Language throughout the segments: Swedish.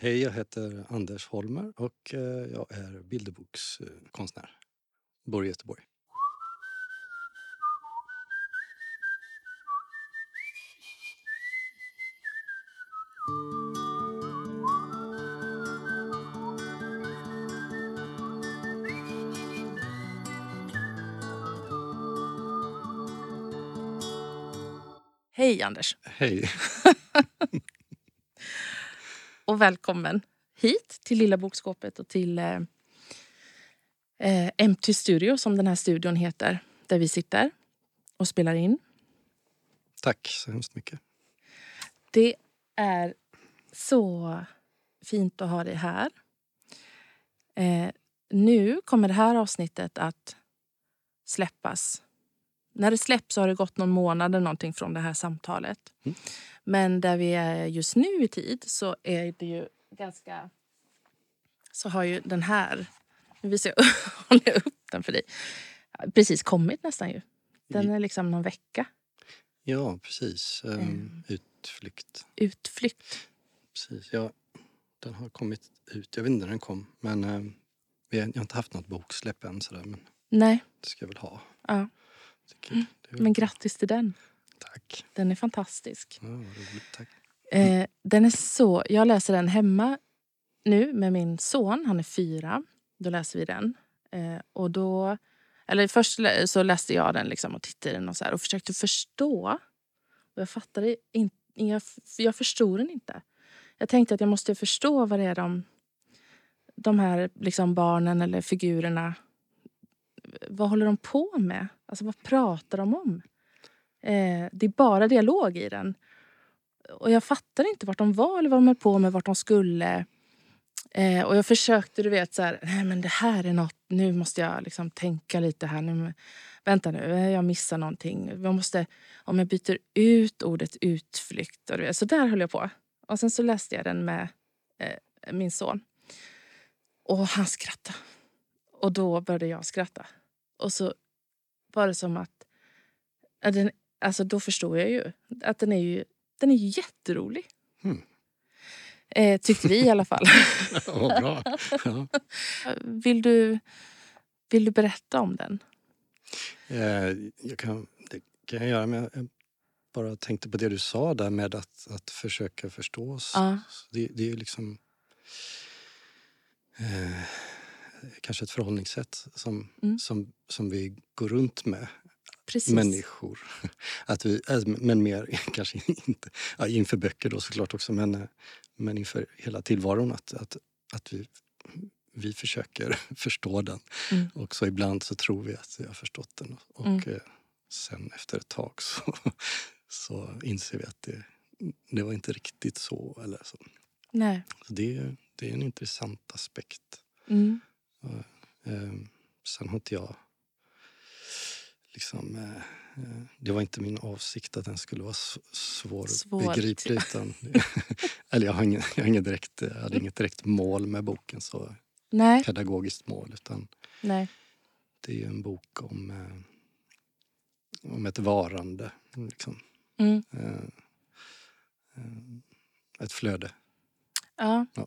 Hej, jag heter Anders Holmer och eh, jag är bilderbokskonstnär. Bor i Göteborg. Hej Anders Hej. och välkommen hit till Lilla Bokskåpet och till eh, eh, Empty Studio som den här studion heter. Där vi sitter och spelar in. Tack så hemskt mycket. Det är så fint att ha dig här. Eh, nu kommer det här avsnittet att släppas. När det släpps har det gått någon månad eller någonting från det här samtalet. Mm. Men där vi är just nu i tid så är det ju ganska... Så har ju den här... Nu visar jag, håller upp den för dig. Precis kommit nästan ju. Den är liksom någon vecka. Ja, precis. Ehm, Mm. Utflykt. Utflykt. Precis. Ja, den har kommit ut. Jag vet inte när den kom, men eh, har, jag har inte haft något boksläpp än sådär, men Nej, det ska jag väl ha. ja. Väl- men grattis till den. Tack. Den är fantastisk. Ja, roligt. Tack. Eh, den är så... Jag läser den hemma nu med min son. Han är fyra. Då läser vi den. Eh, och då... Eller först så läste jag den liksom och tittade i den och, så här, och försökte förstå. Och jag fattade inte... Jag, jag förstod den inte. Jag tänkte att jag måste förstå vad det är de, de här liksom barnen eller figurerna... Vad håller de på med? Alltså vad pratar de om? Eh, det är bara dialog i den. Och jag fattade inte vart de var eller vad de höll på med, vart de skulle. Eh, och jag försökte, du vet, så här, nej men det här är något, nu måste jag liksom tänka lite här. Nu, vänta nu, eh, jag missar någonting. Jag måste, om jag byter ut ordet utflykt. Och du vet, så där höll jag på. Och sen så läste jag den med eh, min son. Och han skrattade. Och då började jag skratta. Och så var det som att... att den, alltså då förstod jag ju att den är ju den är ju jätterolig. Mm. Eh, tyckte vi i alla fall. Vad bra. Ja. Vill du, vill du berätta om den? Eh, jag kan, det kan jag göra, men jag bara tänkte på det du sa där med att, att försöka förstå. Så Det, det är liksom eh, kanske ett förhållningssätt som, Mm. som, som vi går runt med, Precis. människor. Att vi, äh, men mer kanske inte, ja, inför böcker då såklart också, men, eh, men inför hela tillvaron. Att, att, att vi, vi försöker förstå den. Mm. Och så ibland så tror vi att vi har förstått den. Och Mm. eh, sen efter ett tag så, så inser vi att det, det var inte riktigt så. Eller så. Nej. Så det, är- det är en intressant aspekt. Mm. Eh, sen har inte jag... Liksom, eh, eh, det var inte min avsikt att den skulle vara svårbegriplig. Utan, eller jag, har ingen, jag, har ingen direkt, jag hade inget direkt mål med boken, så Nej. pedagogiskt mål. Utan Nej. det är ju en bok om, eh, om ett varande. Liksom. Mm. Eh, eh, ett flöde. Ja. Ja.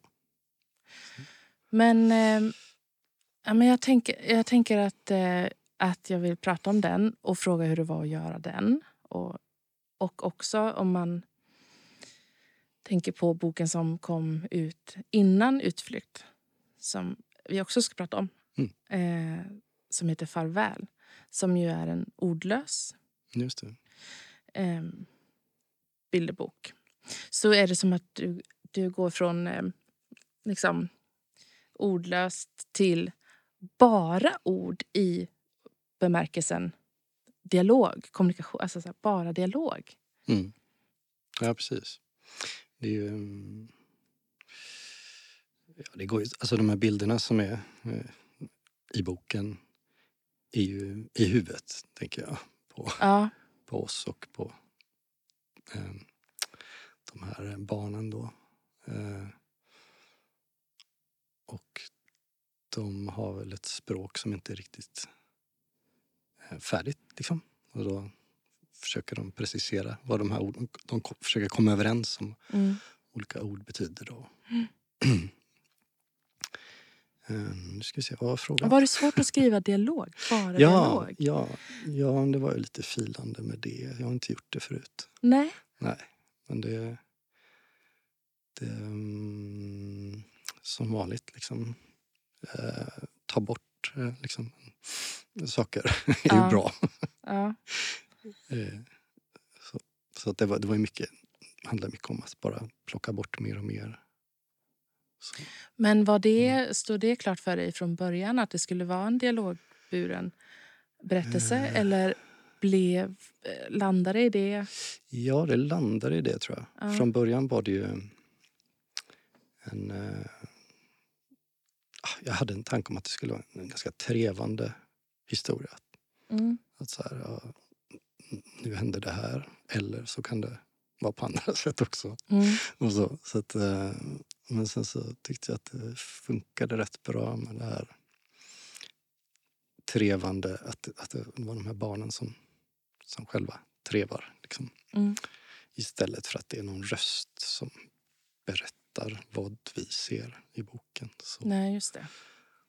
Men, eh, ja, men jag, tänker, jag tänker att, eh, att jag vill prata om den och fråga hur det var att göra den. Och, och också om man tänker på boken som kom ut innan Utflykt som vi också ska prata om. Eh, som heter Farväl. Som ju är en ordlös Just eh, bilderbok. Så är det som att du, du går från eh, liksom ordlöst till bara ord i bemärkelsen dialog, kommunikation, alltså så här, bara dialog. Mm. Ja, precis. Det är ju... mm, Ja, det går alltså de här bilderna som är eh, i boken är ju i huvudet, tänker jag, på, Ja, på oss och på eh, de här barnen då. Eh, och de har väl ett språk som inte riktigt färdigt, liksom. Och då försöker de precisera vad de här orden... De försöker komma överens om mm, olika ord betyder. Då. Eh, nu ska vi se, vad var frågan? Var det svårt att skriva dialog? Bara ja, dialog? ja, ja, det var ju lite filande med det. Jag har inte gjort det förut. Nej. Nej, men det... det mm, som vanligt, liksom. Eh, ta bort eh, liksom, saker är ju bra. Eh, så så att det, var, det var mycket, handlade mycket om att bara plocka bort mer och mer. Så, Men var det, Mm. stod det klart för dig från början att det skulle vara en dialogburen berättelse? Eh. Eller blev, landade det i det? ja, det landade i det tror jag. Ja. Från början var det ju en... Ah, jag hade en tanke om att det skulle vara en ganska trevande historia. Mm. Att så här, ja, nu händer det här. Eller så kan det vara på andra sätt också. Mm. Och så, så att, eh, men sen så tyckte jag att det funkade rätt bra med det här trevande, att, att det var de här barnen som, som själva trevar. Liksom. Mm. Istället för att det är någon röst som berättar vad vi ser i boken. Så, Nej, just det.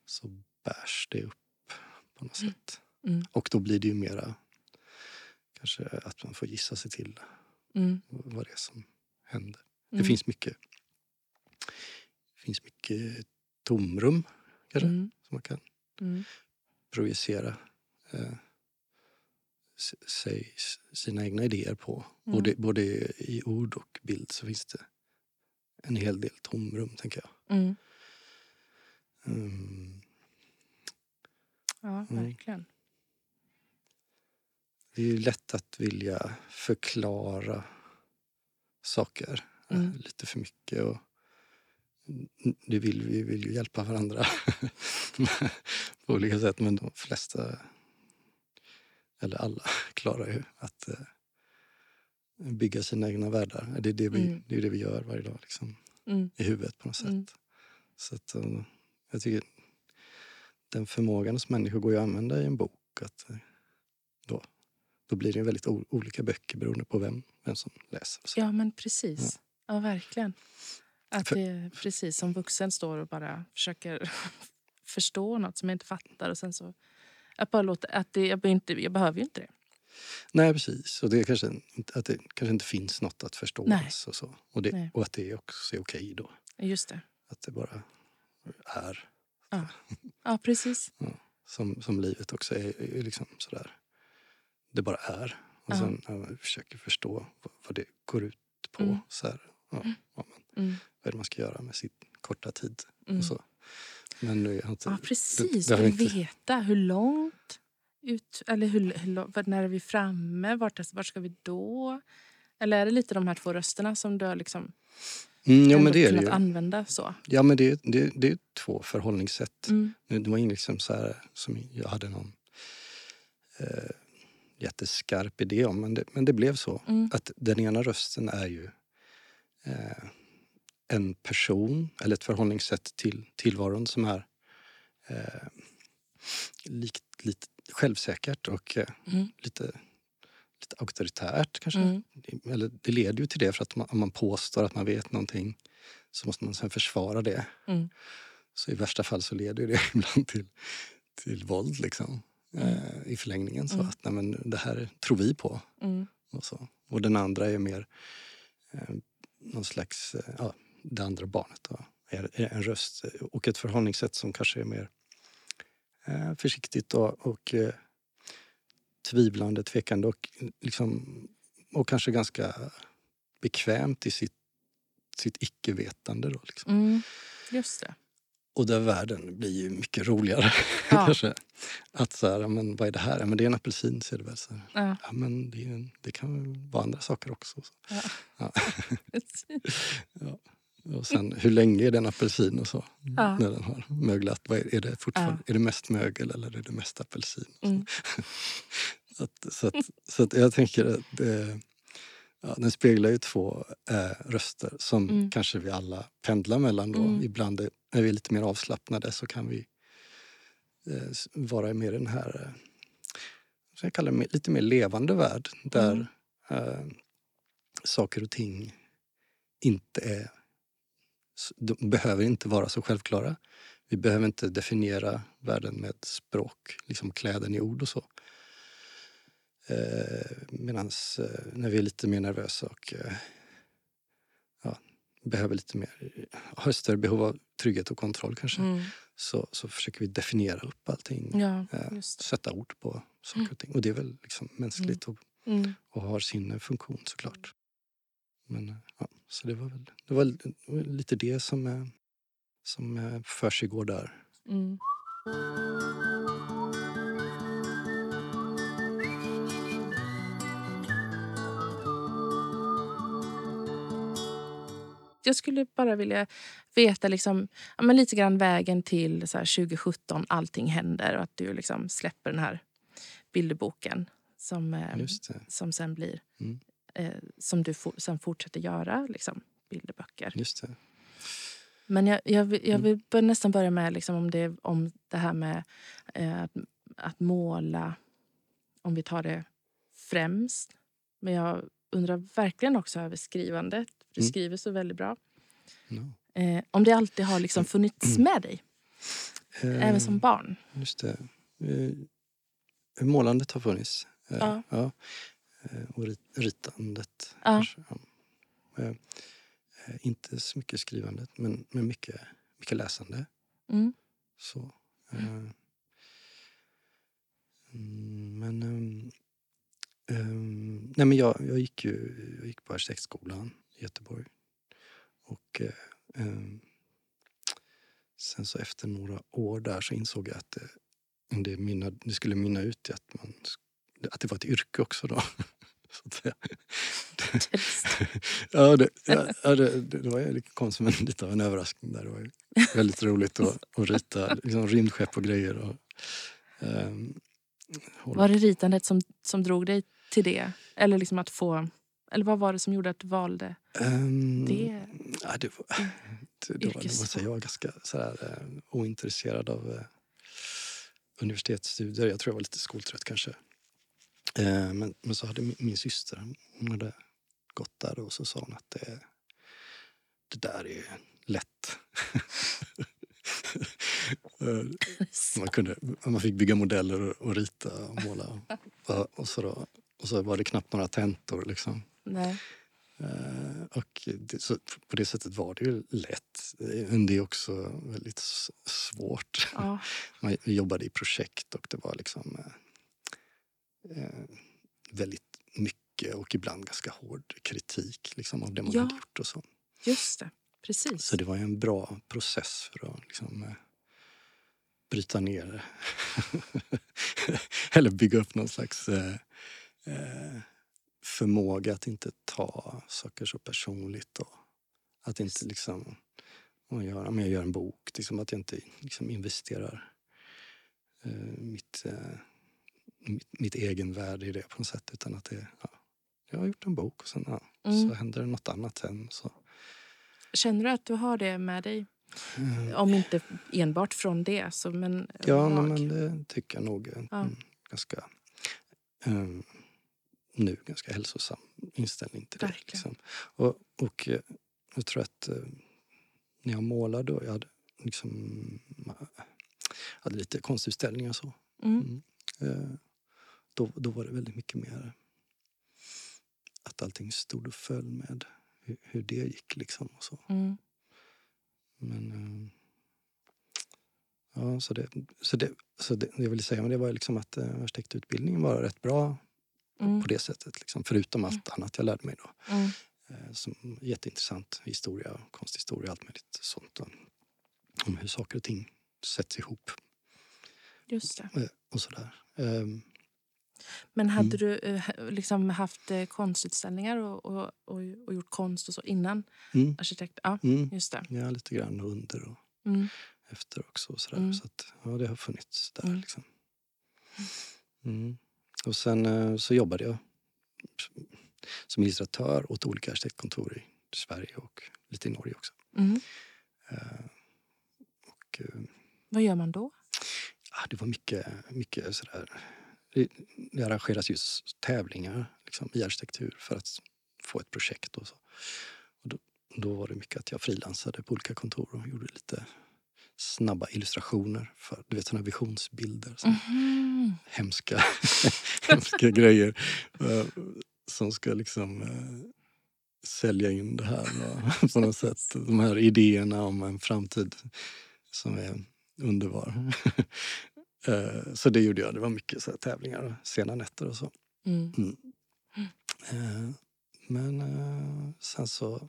så bärs det upp på något sätt. Mm. Och då blir det ju mera kanske att man får gissa sig till Mm. vad det är som händer. Mm. Det finns mycket det finns mycket tomrum kanske, Mm. som man kan Mm. projicera eh, sig, sina egna idéer på. Mm. Både, både i ord och bild så finns det en hel del tomrum, tänker jag. Mm. Mm. Ja, Mm. verkligen. Det är ju lätt att vilja förklara saker eh, Mm. lite för mycket. Och det vill, vi vill ju hjälpa varandra på olika sätt men de flesta, eller alla, klarar ju att eh, bygga sina egna världar. Det är det vi, Mm. det, är det vi gör varje dag liksom, Mm. i huvudet på något sätt. Mm. Så att, eh, jag tycker den förmågan hos människor går ju att använda i en bok. Att, eh, då, då blir det väldigt olika böcker beroende på vem, vem som läser. Ja, men precis. Ja, verkligen. Att För- det precis som vuxen står och bara försöker förstå något som jag inte fattar. Och sen så, att bara låta, att det, jag, behöver inte, jag behöver ju inte det. Nej, precis. Och det är kanske, att det kanske inte finns något att förstå. Och, så. Och, det, och att det också är okej då. Just det. Att det bara är. Ja, precis. Som, som livet också är, är liksom sådär. Det bara är. Och Ja. sen ja, man försöker förstå vad, vad det går ut på. Mm. Så här, ja, vad, man, Mm. vad är det man ska göra med sin korta tid. Mm. Och så. Men nu inte... Ja, precis. har Vill inte- veta hur långt ut... Eller hur, hur, när är vi framme? Vart, vart ska vi då? Eller är det lite de här två rösterna som du har liksom Mm, ja, men det är det kunnat använda så? Ja, men det, det, det är två förhållningssätt. Mm. Det var inget liksom så här, som jag hade någon eh, jätteskarp idé om. Men det, men det blev så. Mm. Att den ena rösten är ju eh, en person eller ett förhållningssätt till tillvaron som är eh, likt, lite självsäkert och eh, Mm. lite, lite auktoritärt kanske. Mm. Eller det leder ju till det för att man, om man påstår att man vet någonting så måste man sen försvara det. Mm. Så i värsta fall så leder det ibland till, till våld liksom. Mm. Eh, I förlängningen. Så Mm. att nej, men det här tror vi på. Mm. Och, så. och den andra är mer eh, någon slags, eh, ja, det andra barnet då, är, en röst eh, och ett förhållningssätt som kanske är mer försiktigt och, och eh, tvivlande, tvekande och, liksom, och kanske ganska bekvämt i sitt, sitt icke-vetande. Då, liksom. Mm. Just det. Och där världen blir ju mycket roligare. Ja. kanske. Att så här, men vad är det här? Ja, men det är en apelsin, ser du väl. Så Ja. ja, men det, en, det kan vara andra saker också. Så. Ja. Ja. Och sen hur länge är den apelsin och så. Ja. När den har möglat. Vad är, är, det fortfarande, är det mest mögel eller är det mest apelsin? Mm. Så, att, så, att, så att jag tänker att det, ja, den speglar ju två eh, röster som Mm. kanske vi alla pendlar mellan. Då. Mm. Ibland är, är vi lite mer avslappnade så kan vi eh, vara mer i den här, eh, jag kallar det, lite mer levande värld där Mm. eh, saker och ting inte är, de behöver inte vara så självklara. vi behöver inte definiera världen med språk, liksom kläden i ord och så. Eh, Medan eh, när vi är lite mer nervösa och eh, ja, behöver lite mer, har ett större behov av trygghet och kontroll kanske, Mm. så, så försöker vi definiera upp allting. Ja, eh, sätta ord på saker och ting. Och det är väl liksom mänskligt och, Mm. och har sin funktion såklart. Men ja, så det var väl, det var, lite det som, eh, som eh, försiggår där. Mm. Jag skulle bara vilja veta liksom, ja, men lite grann vägen till så här 2017, allting händer och att du liksom släpper den här bilderboken som, eh, som sen blir Mm. Eh, som du for, sen fortsätter göra, liksom, bilderböcker. Just det. Men jag, jag, vill- jag Mm. vill bör- nästan börja med liksom om, det, om det här med eh, att, att måla, om vi tar det främst. Men jag undrar verkligen också över skrivandet. Du Mm. skriver så väldigt bra. No. Eh, om det alltid har liksom funnits med dig, Eh, även som barn. Just det. Eh, målandet har funnits. Eh, Ja. ja. Eh, och rit, ritandet. Ja. Ja. Eh, eh, inte så mycket skrivandet, men, men mycket, mycket läsande. Mm. Så. mm, men... ehm, nej men jag, jag gick ju jag gick på arkitektskolan i Göteborg. Och ehm, sen så efter några år där så insåg jag att det, det, mynnade, det skulle mynna ut i att, man, att det var ett yrke också då. Så att säga. ja, det, ja, det, det, var ju lite konstigt men lite av en överraskning där. Det var väldigt roligt att, att rita liksom, rymdskepp och grejer. Och, hålla Var det ritandet som, som drog dig till det? Eller liksom att få... Eller vad var det som gjorde att du valde Ehm, det? Ja, det var, det, det var, det var jag ganska så här, eh, ointresserad av eh, universitetsstudier. Jag tror jag var lite skoltrött kanske. Eh, men, men så hade min, min syster, hon hade gått där och så sa hon att det, det där är lätt. Eh, man, kunde, man fick bygga modeller och, och rita och måla. Och, och, så då, och så var det knappt några tentor liksom. Nej. Eh, och det, så på det sättet var det ju lätt. Men det är också väldigt svårt. Ja. Man jobbade i projekt och det var liksom eh, väldigt mycket och ibland ganska hård kritik liksom, av det man Ja. hade gjort. och så. Just det. Precis. Så det var ju en bra process för att liksom, eh, bryta ner eller bygga upp någon slags eh, eh, förmåga att inte ta saker så personligt. Och att inte liksom, om jag gör, om jag gör en bok, liksom att jag inte liksom investerar eh, mitt, eh, mitt, mitt egenvärde i det på något sätt. Utan att det, ja, jag har gjort en bok och sen ja, Mm. så händer det något annat sen. Så, Känner du att du har det med dig? eh, Om inte enbart från det. Så, men Ja, nej, men det tycker jag nog. Ja. En ganska, eh, nu ganska hälsosam inställning till det. Liksom. Och, och eh, jag tror att eh, när jag målade då, jag hade liksom eh, hade lite konstutställningar och så. Mm. Då, då var det väldigt mycket mer att allting stod och föll med hur, hur det gick liksom och så. Mm. Men... eh, Ja, så det, så det, så det, jag ville säga med det var liksom att eh, arkitektutbildningen var rätt bra Mm. på det sättet. Liksom, förutom allt annat jag lärde mig då. Mm. Eh, som jätteintressant historia, konsthistoria, allt möjligt sånt. Då. Om hur saker och ting sätts ihop Just det. eh, och sådär. Men hade Mm. du eh, liksom haft eh, konstutställningar och, och, och, och gjort konst och så innan mm, arkitekt? Ja, mm, just det. ja, lite grann under och Mm. efter också. Och sådär. Mm. Så att, ja, det har funnits där. Mm. Liksom. Mm. Och sen eh, så jobbade jag som illustratör åt olika arkitektkontor i Sverige och lite i Norge också. Och, Vad gör man då? ja, det var mycket, mycket sådär... Det, arrangeras just tävlingar liksom, i arkitektur för att få ett projekt och så. Och då, då var det mycket att jag frilansade på olika kontor och gjorde lite snabba illustrationer för du vet såna visionsbilder. Så Mhm. hemska, hemska grejer eh, som ska liksom eh, sälja in det här på något sätt. De här idéerna om en framtid som är underbar. Eh, så det gjorde jag. Det var mycket så tävlingar och sena nätter och så. Mm. Eh, Men eh, sen så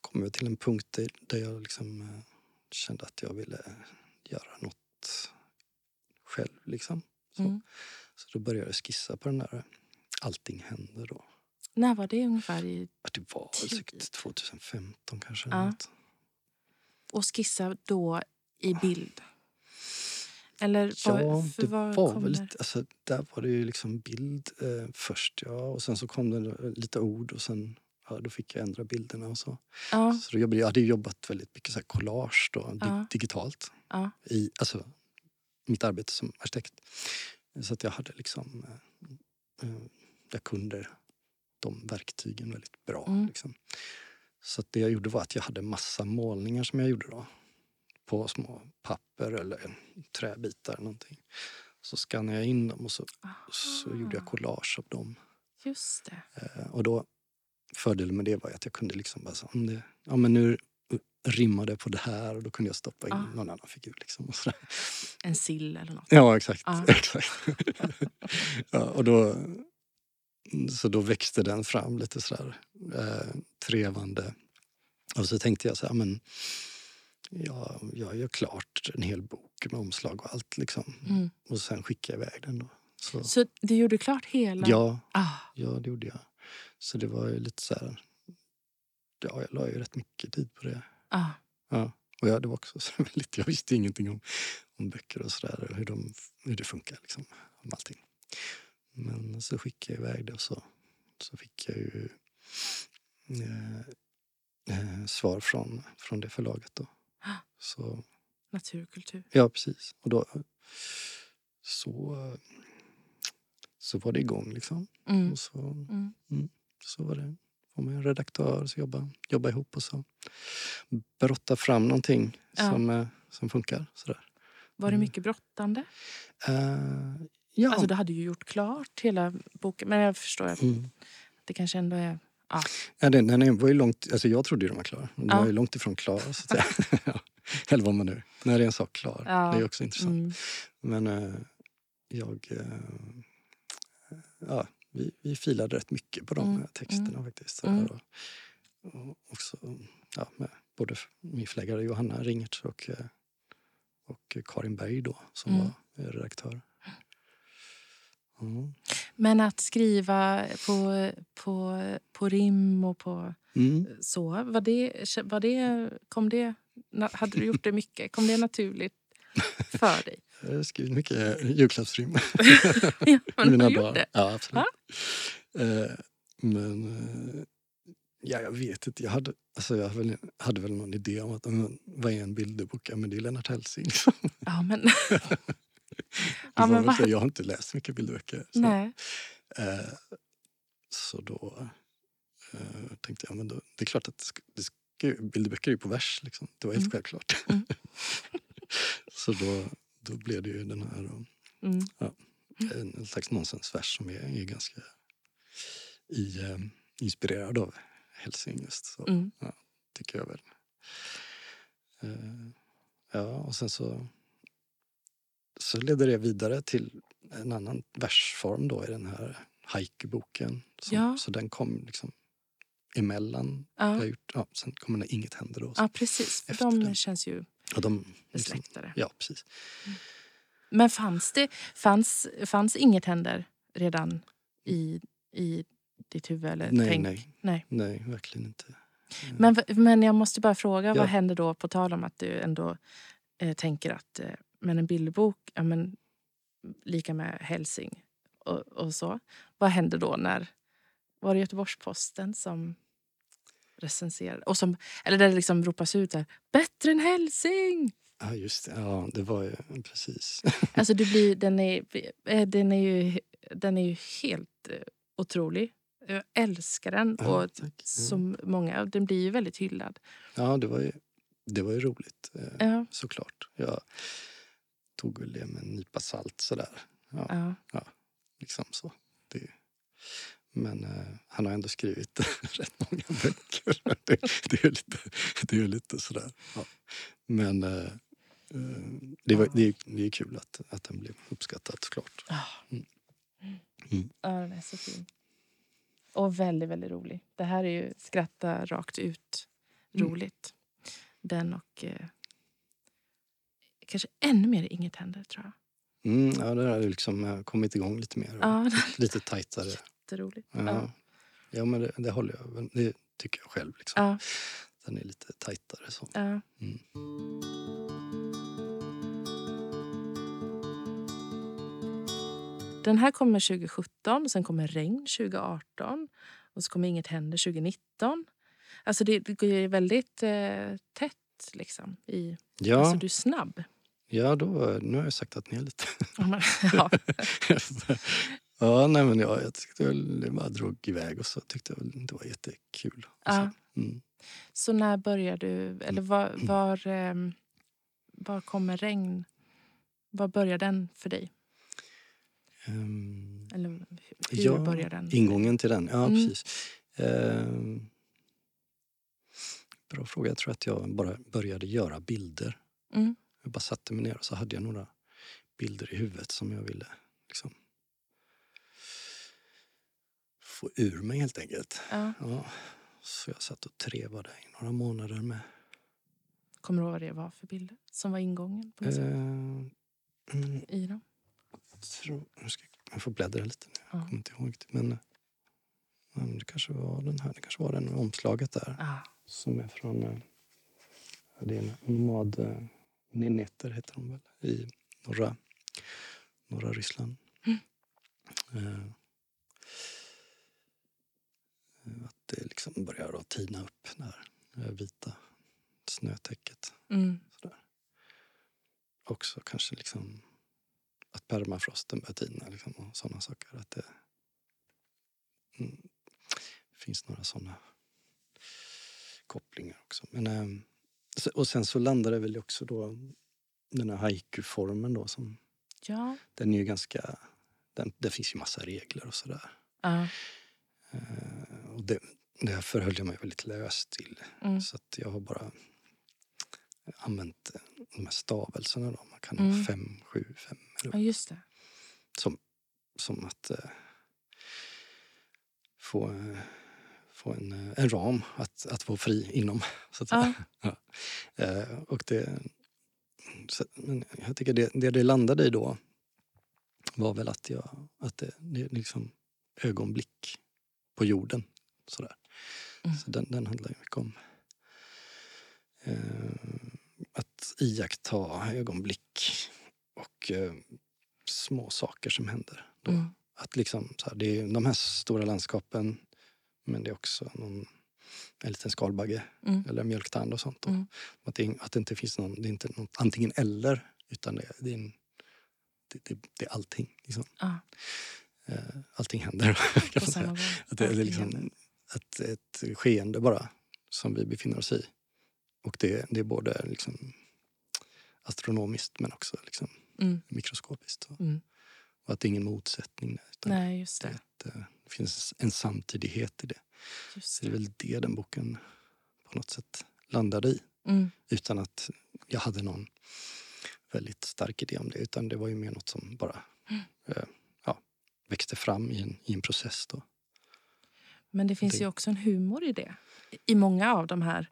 kom jag till en punkt där, jag liksom kände att jag ville göra något själv. Liksom. Så, Mm. så då började jag skissa på den där Allting händer då. När var det ungefär? I, Att det var säkert 2015 kanske. Ja. och skissa då i bild? Eller Ja, för det var kommer? väl lite, alltså, där var det ju liksom bild eh, först ja och sen så kom det lite ord och sen ja, då fick jag ändra bilderna och så. Ja, Så då jobbade, jag hade jobbat väldigt mycket så här collage då, Ja. digitalt. ja. I, alltså mitt arbete som arkitekt. Så att jag hade liksom, eh, eh, jag kunde de verktygen väldigt bra. Mm. Liksom. Så att det jag gjorde var att jag hade massa målningar som jag gjorde då. På små papper eller träbitar eller någonting. Så skannade jag in dem och så, så gjorde jag collage av dem. Just det. Eh, och då, fördelen med det var att jag kunde liksom bara så, om det, ja men nu rimmade på det här och då kunde jag stoppa in Ah. någon annan figur. Liksom och sådär. En sill eller något. Ja, exakt. Ja. exakt. ja, och då, så då växte den fram lite sådär eh, trevande. Och så tänkte jag så här, men ja, jag gör klart en hel bok med omslag och allt liksom. Mm. Och sen skickade jag iväg den då. Så, Så du gjorde klart hela? ja, Ah, ja, det gjorde jag. Så det var ju lite så här, ja, jag la ju rätt mycket tid på det. ah. Ja. Och ja, det var också så väldigt, jag visste ingenting om, om böcker och sådär, hur, de, hur det funkar liksom, om allting. Men så skickade jag iväg det och så, så fick jag ju eh, eh, svar från, från det förlaget då. Så, Naturkultur. ja, precis. Och då så, så var det igång liksom. Mm. Och så, Mm. så var det. Får man en redaktör, så jobba, jobba ihop och så brotta fram någonting Ja. som, eh, som funkar. Sådär. Var det Mm. mycket brottande? Eh, ja. Alltså, du hade ju gjort klart hela boken. Men jag förstår att mm. det kanske ändå är... ja, den, den var ju långt, alltså jag trodde ju den var klar. Den Ja. var ju långt ifrån klar. Så att säga. Ja. Eller vad man nu... När är en sak klar? Ja. Det är också intressant. Mm. Men eh, jag... Eh, ja, vi, vi filade rätt mycket på de Mm, här texterna faktiskt. Så mm. där, och, och också ja, med både min förläggare Johanna Ringertz och, eh, och Karin Berg då som Mm. var redaktör. Mm. Men att skriva på, på, på rim och på Mm. så, var det, var det, kom det, hade du gjort det mycket? Kom det naturligt för dig? Jag har skrivit mycket julklappsrim. Ja, men Mina har barn. gjort det? Ja, absolut. Eh, men eh, ja, jag vet inte. Jag hade, alltså, jag hade väl, hade väl någon idé om att vad är en bilderbok? Ja, men det är Lennart Hellsing. Ja, men... Ja, var men så, jag har inte läst mycket bilderböcker. Så, nej. eh, så då eh, tänkte jag, men då, det är klart att det ska, bilderböcker är ju på vers. Liksom. Det var helt Mm. självklart. Mm. så då, då blev det ju den här då, Mm. en, en slags nonsensvers som är, är ganska i, eh, inspirerad av Helsing just. Så Mm. tycker jag väl. Eh, ja, och sen så, så ledde det vidare till en annan versform då i den här haiku-boken. Så, Ja. så den kom liksom emellan. Jag Ja. har gjort, ja, sen kommer När inget händer då. ja, precis. För de den. känns ju Och de, liksom, besläktade. ja, precis. Men fanns det fanns, fanns inget händer redan i, i ditt huvud? Eller Nej, tänk? nej, nej. nej, verkligen inte. Men, men jag måste bara fråga, Ja. vad händer då på tal om att du ändå eh, tänker att eh, men en bilderbok, ja, men, lika med Helsing och, och så. Vad händer då när, var det Göteborgs-Posten som recenserade? Och som, eller där det liksom ropas ut där, bättre än Helsing! Ja, just det. Ja, det var ju precis. Alltså du blir, den, är, eh, den, är ju, den är ju helt eh, otrolig. Jag älskar den. Ja, och tack. Som många, den blir ju väldigt hyllad. Ja, det var ju, det var ju roligt eh, Ja. såklart. Jag tog väl det med en nypa salt sådär. Ja, Ja. liksom så. Det, men eh, han har ändå skrivit rätt många böcker. det, det, är lite, det är lite sådär. Ja. Men eh, eh, det, var, det, är, det är kul att, att den blev uppskattad såklart. Ah. Mm. Ja, den är så fin. Och väldigt, väldigt rolig. Det här är ju skratta rakt ut Mm. roligt. Den och eh, kanske ännu mer Inget händer, tror jag. Mm, ja, det har liksom eh, kommit igång lite mer. och Ja, Lite tajtare. det är roligt. Ja, Ja. ja men det, det håller jag. Det tycker jag själv. Liksom. Ja, Den är lite tajtare. Så. ja. Mm. Den här kommer 2017, sen kommer Regn 2018 och så kommer Inget händer 2019. Alltså det, det går väldigt eh, tätt liksom. I, Ja, Alltså du är snabb. Ja då, nu har jag saktat ner lite. Ja, ja. ja, nej, men ja, jag tyckte väl det bara drog iväg och så tyckte jag det var jättekul. Och så. Ja. Mm. Så när börjar du, eller var, var, ehm, var kommer Regn, var börjar den för dig? Ehm, Eller hur ja, börjar den? Ingången till den, ja Mm. precis. Ehm, bra fråga. Jag tror att jag bara började göra bilder. Mm. Jag bara satte mig ner och så hade jag några bilder i huvudet som jag ville liksom, få ur mig helt enkelt. Ja. Ja, så jag satt och trevade i några månader med... Kommer du ihåg vad det var för bilder som var ingången på något Ehm, mm, i dem? tror, nu ska jag, jag får bläddra lite nu. Jag Ja. kommer inte ihåg riktigt. Men, eh, ja, men det kanske var den här. Det kanske var den omslaget där. Ah, Som är från... eh, ja, Det är en nomad... Nineter heter de väl? I norra, norra Ryssland. Eh, eh, att det liksom börjar att tina upp, det här vita snötäcket. mm. Sådär. Också kanske liksom att permafrosten börjar tina liksom, och sådana saker. Att det mm, finns några sådana kopplingar också. Men, så- och sen så landar det väl också då den här haiku-formen då som Ja. den är ju ganska, den, det finns ju massa regler och sådär. Ja. Eh, och det, det förhöll jag mig väldigt löst till. Mm. Så att jag har bara använt eh, de här stavelserna. Då. Man kan Mm. ha fem, sju, fem. Eller, ja, just det. som, som att eh, få, eh, få en, eh, en ram att, att vara fri inom. Så att säga. Ja. Eh, och det, så, men jag tycker det, det det landade i då var väl att, jag, att det, det är liksom ögonblick på jorden. Sådär. Mm. Så den, den handlar mycket om eh, att iaktta ögonblick och eh, små saker som händer. Då. Mm. Att liksom, så här, det är de här stora landskapen men det är också någon, en liten skalbagge Mm. eller mjölktand och sånt. Mm. Att, det, att det inte finns någon, det är inte något antingen eller utan det, det, är, en, det, det, det är allting. Liksom. Ja, Eh, allting händer kan man säga. Att det är liksom händer. ett, skeende bara som vi befinner oss i. Och det, det är både liksom astronomiskt men också liksom Mm. mikroskopiskt. Och, Mm. och att det är ingen motsättning. Utan Nej, just det, är det. ett, eh, det finns en samtidighet i det. Just Så det är det. väl det den boken på något sätt landade i. Mm. Utan att jag hade någon väldigt stark idé om det. Utan det var ju mer något som bara Mm. eh, ja, växte fram i en, i en process. Då. Men det finns Det- ju också en humor i det. I många av de här,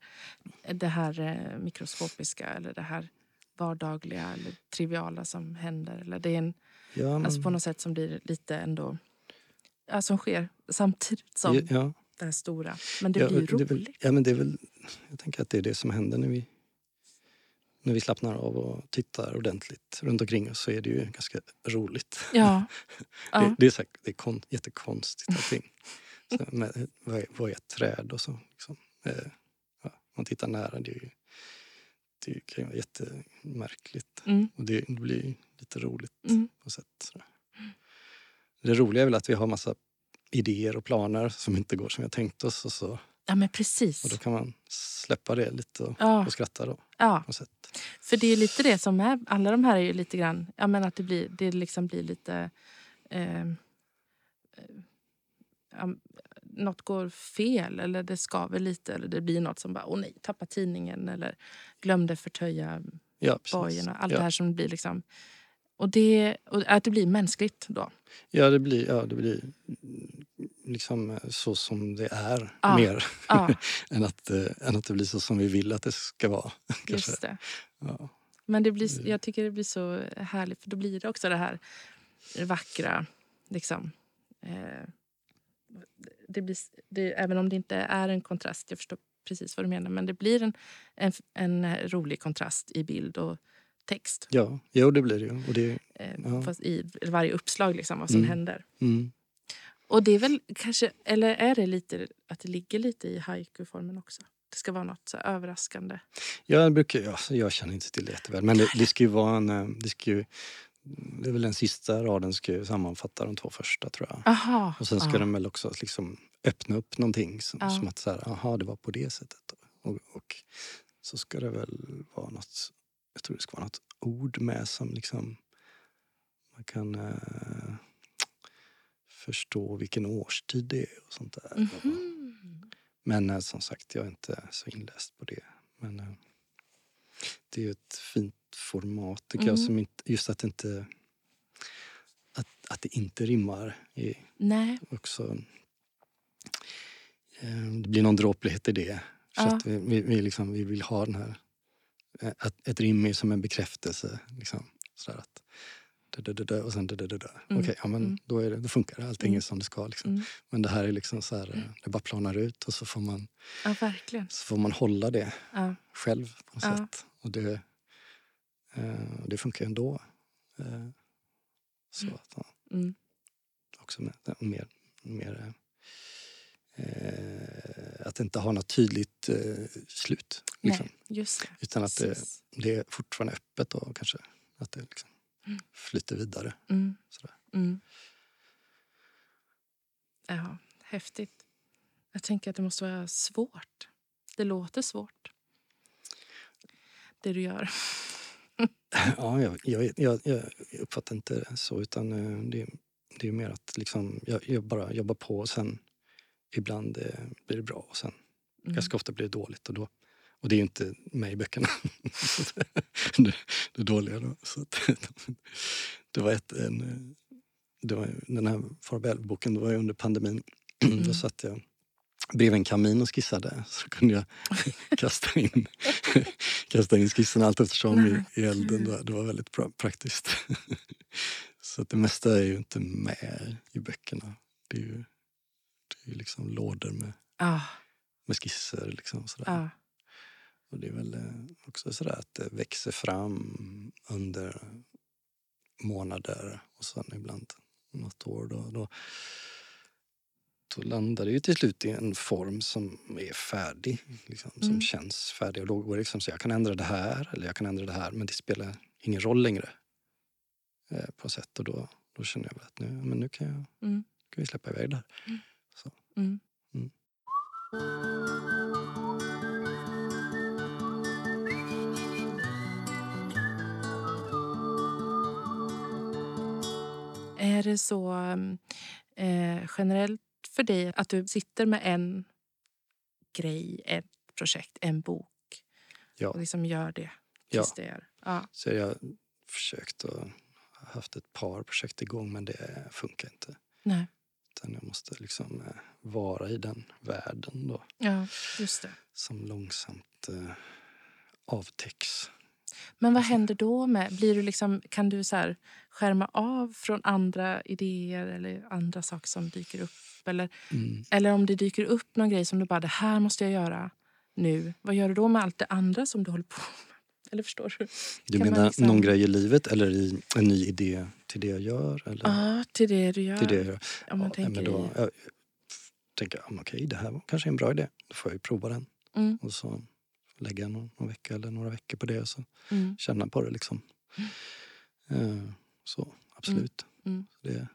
det här eh, mikroskopiska eller det här vardagliga eller triviala som händer. Eller det är en, Ja, men, alltså på något sätt som blir lite ändå... Ja, som sker samtidigt som ja, det här stora. Men det ja, blir det är väl, roligt. ja, men det är väl, jag tänker att det är det som händer när vi, när vi slappnar av och tittar ordentligt runt omkring oss så är det ju ganska roligt. Ja. Det, det är, så, här- det är kon, jättekonstigt allting. Så, med, vad, är, vad är ett träd och så? Liksom. Eh, ja, man tittar nära, det, är ju, det kan ju vara jättemärkligt. Mm. Och det, det blir lite roligt Mm. på sätt. Det roliga är väl att vi har massa idéer och planer som inte går som vi har tänkt oss och så Ja, men precis. Och då kan man släppa det lite och, Ja. och skratta då. Ja, På sätt. för det är lite det som är... Alla de här är ju lite grann... Ja, men att det, blir, det liksom blir lite... Eh, ja, något går fel eller det skaver lite eller det blir något som bara åh nej, tappa tidningen eller glömde förtöja Ja, bojen och allt ja. det här som blir liksom... Och, det, och att det blir mänskligt då. Ja, det blir, ja, det blir liksom eh, så som det är Ja. mer Ja, än, att, eh, än att det blir så som vi vill att det ska vara. just det. Ja. Men det blir, jag tycker det blir så härligt för då blir det också det här vackra. Liksom. Eh, det blir, det, även om det inte är en kontrast, jag förstår precis vad du menar, men det blir en, en, en rolig kontrast i bild och text. Ja, jo, det blir det ju. Och det, Eh, Ja. fast I varje uppslag, liksom, vad som Mm. händer. mm, Och det är väl kanske, eller är det lite att det ligger lite i haiku-formen också? Det ska vara något överraskande. jag, brukar, ja, jag känner inte till det jätteväl, men det, det ska ju vara en... eh, Det, ska ju, det är väl den sista raden ska ju sammanfatta de två första, tror jag. Aha, Och sen ska ja. den väl också liksom öppna upp någonting som, Ja. som att så här, aha, det var på det sättet. Och, och så ska det väl vara något, jag tror det ska vara något ord med som liksom man kan eh, förstå vilken årstid det är och sånt där. Mhm. Men eh, som sagt, jag är inte så inläst på det. Men eh, det är ett fint format tycker jag. Mm. Som inte, just att det inte att, att det inte rimmar är Nej. också... Eh, det blir någon dråplighet i det. Så Ja. vi, vi, vi, liksom, vi vill ha den här... eh, Att ett rim är som en bekräftelse. Liksom, sådär att, da, da, da, och sen da, da, da, da. Mm, Okej, ja, men mm. då, är det, då funkar det. Allting Mm. är som det ska. Liksom. Mm. Men det här är liksom så här, eh, det bara planar ut och så får man, Ja, verkligen. så får man hålla det Ja. själv på något Ja. sätt. Och det, eh, det funkar ju ändå. Eh, så Mm. att, ja, Mm. också med, mer, mer eh, att det inte har något tydligt eh, slut. Liksom. Nej. Utan att det, Precis. det är fortfarande öppet då kanske. Att det liksom Mm. flyter vidare. Mm. Sådär. Mm. Ja, häftigt. Jag tänker att det måste vara svårt. Det låter svårt. Det du gör. Ja, jag, jag, jag, jag uppfattar inte det så utan eh, det, det är mer att liksom, jag, jag bara jobbar på och sen ibland eh, blir det bra och sen Mm. ganska ofta blir det dåligt. Och, då, och det är ju inte med i böckerna. det, det dåliga då. Så att, det var ett, en, det var, den här Farväl-boken, det var under pandemin. Mm. Då satt jag bredvid en kamin och skissade. Så kunde jag kasta in, kasta in skissen allt eftersom i, i elden. Det var, det var väldigt bra, praktiskt. så att det mesta är ju inte med i böckerna. Det är ju, ju liksom lådor med, Ja, med skisser. Liksom, sådär. ja. Och det är väl eh, också sådär att det växer fram under månader och sen ibland något år. Då, då, då landar det ju till slut i en form som är färdig. Liksom, Som Mm. känns färdig. Och då går det liksom så jag kan ändra det här eller jag kan ändra det här men det spelar ingen roll längre. Eh, på sätt och då, då känner jag väl att nu, men nu kan, jag, Mm. kan vi släppa iväg det här. Mm. Mm. Är det så eh, generellt för dig att du sitter med en grej, ett projekt, en bok Ja. och liksom gör det Ja. tills det är... Ja. Så jag har försökt och haft ett par projekt igång men det funkar inte. Nej. Utan jag måste liksom eh, vara i den världen då Ja, just det. som långsamt eh, avtäcks. Men vad händer då? med blir du liksom, Kan du så här skärma av från andra idéer eller andra saker som dyker upp? Eller, Mm. eller om det dyker upp någon grej som du bara, det här måste jag göra nu. Vad gör du då med allt det andra som du håller på? Eller förstår du? Du Kan menar liksom- någon grej i livet eller i en ny idé till det jag gör? Eller Ja, till det du gör. till det jag gör? Om man Ja, tänker men då, jag tänker jag, okej det här var kanske en bra idé. Då får jag ju prova den. Mm. Och så lägga någon, någon vecka eller några veckor på det och så Mm. känna på det liksom. Eh, så, absolut. Mm. Det, jag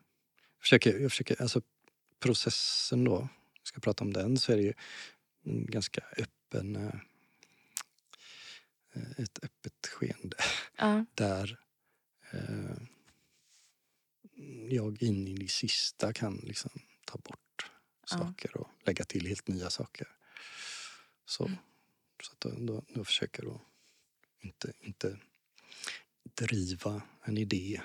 försöker, jag försöker, alltså processen då, ska prata om den, så är det ju en ganska öppen... Eh, ett öppet skeende Ja. där eh, jag in i det sista kan liksom ta bort Ja. saker och lägga till helt nya saker. Så, Mm. så att då, då, då försöker jag inte, inte driva en idé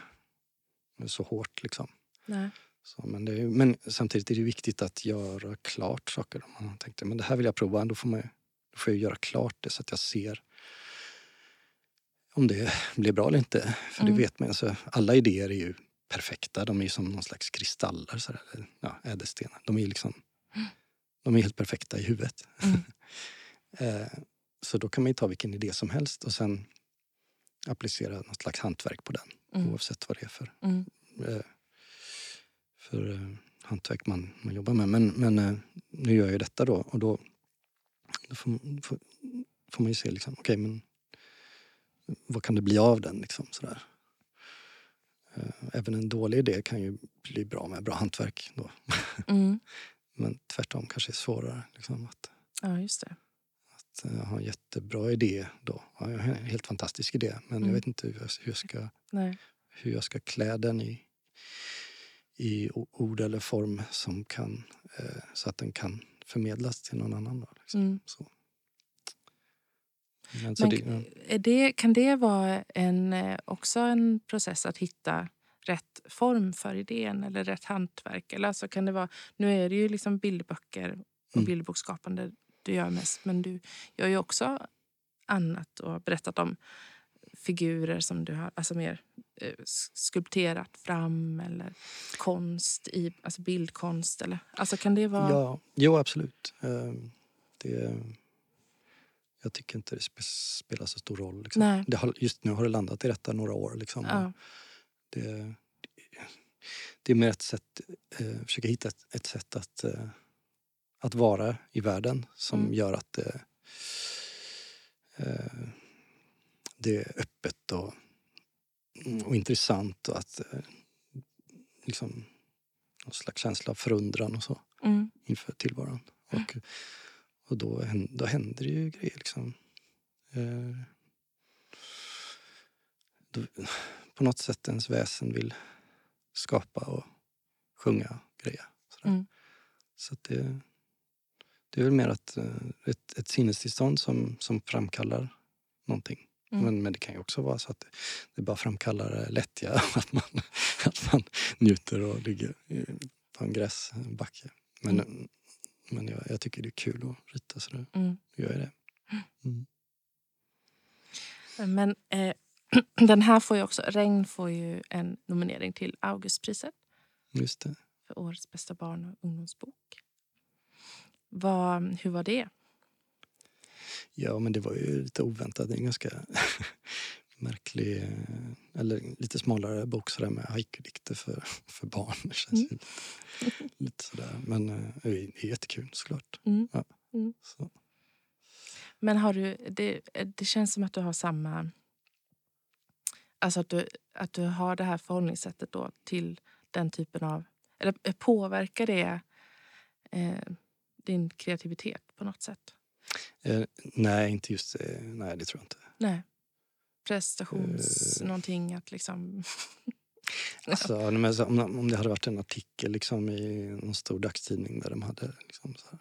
så hårt. Liksom. Nej. Så, men, det men samtidigt är det viktigt att göra klart saker. Om man tänkte men det här vill jag prova, då får, man, då får jag göra klart det så att jag ser om det blir bra eller inte. För Mm. det vet man alltså, Alla idéer är ju perfekta. De är ju som någon slags kristaller, sådär, eller, ja, ädelstenar. De är ju liksom, de är helt perfekta i huvudet. Mm. eh, så då kan man ju ta vilken idé som helst och sen applicera något slags hantverk på den. Mm. Oavsett vad det är för Mm. eh, för eh, hantverk man, man jobbar med. Men, men eh, nu gör jag ju detta då och då, då får, får, får man ju se liksom, okej men vad kan det bli av den liksom sådär. Eh, Även en dålig idé kan ju bli bra med bra hantverk då. Mm. Men tvärtom kanske är svårare. Liksom, att, Ja, just det. att eh, ha en jättebra idé då. Ja, jag har en helt fantastisk idé men Mm. jag vet inte hur jag, hur jag ska Nej. hur jag ska klä den i, i ord eller form som kan, eh, så att den kan förmedlas till någon annan. Då, liksom. Mm. så. Men, Men det, ja. det, kan det vara en, eh, också en process att hitta rätt form för idén eller rätt hantverk? Eller alltså kan det vara, nu är det ju liksom bildböcker och Mm. bildboksskapande du gör mest men du gör ju också annat och har berättat om figurer som du har alltså mer eh, skulpterat fram eller konst, i, alltså bildkonst. Eller, alltså kan det vara... ja, jo, absolut. Eh, det, jag tycker inte det spe- spelar så stor roll. Liksom. Det har, just nu har det landat i detta några år. Liksom. Ja. Det, det är mer ett sätt, eh, försöka hitta ett, ett sätt att, eh, att vara i världen som Mm. gör att det, eh, det är öppet och, och intressant och att eh, liksom någon slags känsla av förundran och så Mm. inför tillvaron. Och, och då, då händer det ju grejer liksom. Eh, då, på något sätt ens väsen vill skapa och sjunga grejer. Sådär. Mm. Så det, det är väl mer att, eh, ett, ett sinnestillstånd som, som framkallar någonting. Mm. Men, men det kan ju också vara så att det, det bara framkallar eh, lättja. Att man, att man njuter och ligger på en gräsbacke. Men, men jag, jag tycker det är kul att rita så då Mm. gör jag det. Mm. Men eh, den här får ju också, Regn får ju en nominering till Augustpriset Just det. för årets bästa barn och ungdomsbok. Vad, hur var det? Ja, men det var ju lite oväntat. Det är en ganska märklig, eh, eller lite smalare bok sådär med haiku-dikter för, för barn. Det känns ju lite, lite sådär. Men eh, det är jättekul såklart. Mm. Ja. Mm. Så. Men har du, det, det känns som att du har samma... Alltså att du, att du har det här förhållningssättet då till den typen av... Eller påverkar det eh, din kreativitet på något sätt? Eh, nej, inte just eh, Nej, det tror jag inte. Nej. Prestations... Eh. Någonting att liksom... Alltså, om, om det hade varit en artikel liksom, i någon stor dagstidning där de hade liksom, så här,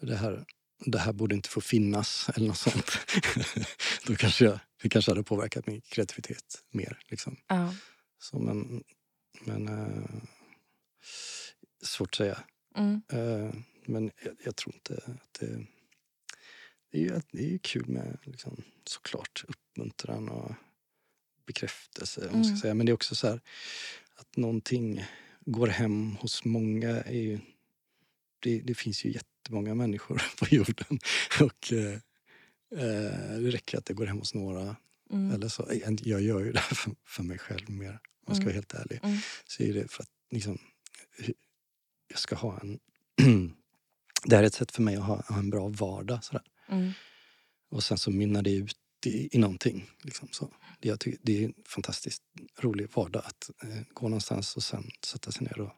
det, här, det här borde inte få finnas eller något sånt. Då kanske jag, det kanske hade påverkat min kreativitet mer. Liksom. Ja. Så, men men eh, svårt att säga. Mm. Eh, men jag, jag tror inte att det... Det är ju, det är ju kul med liksom, såklart uppmuntran och bekräftelse. om Man ska Mm. säga. Men det är också så här att någonting går hem hos många. Är ju, det, det finns ju jättemånga människor på jorden. Och eh, eh, det räcker att det går hem hos några. Mm. Eller så, jag gör ju det här för, för mig själv mer, om jag ska Mm. vara helt ärlig. Mm. Så är det för att liksom, jag ska ha en... det här är ett sätt för mig att ha, ha en bra vardag. Sådär. Mm. Och sen så mynnar det ut i, i någonting. Liksom, så. Det, jag tycker, det är en fantastiskt rolig vardag att eh, gå någonstans och sen sätta sig ner och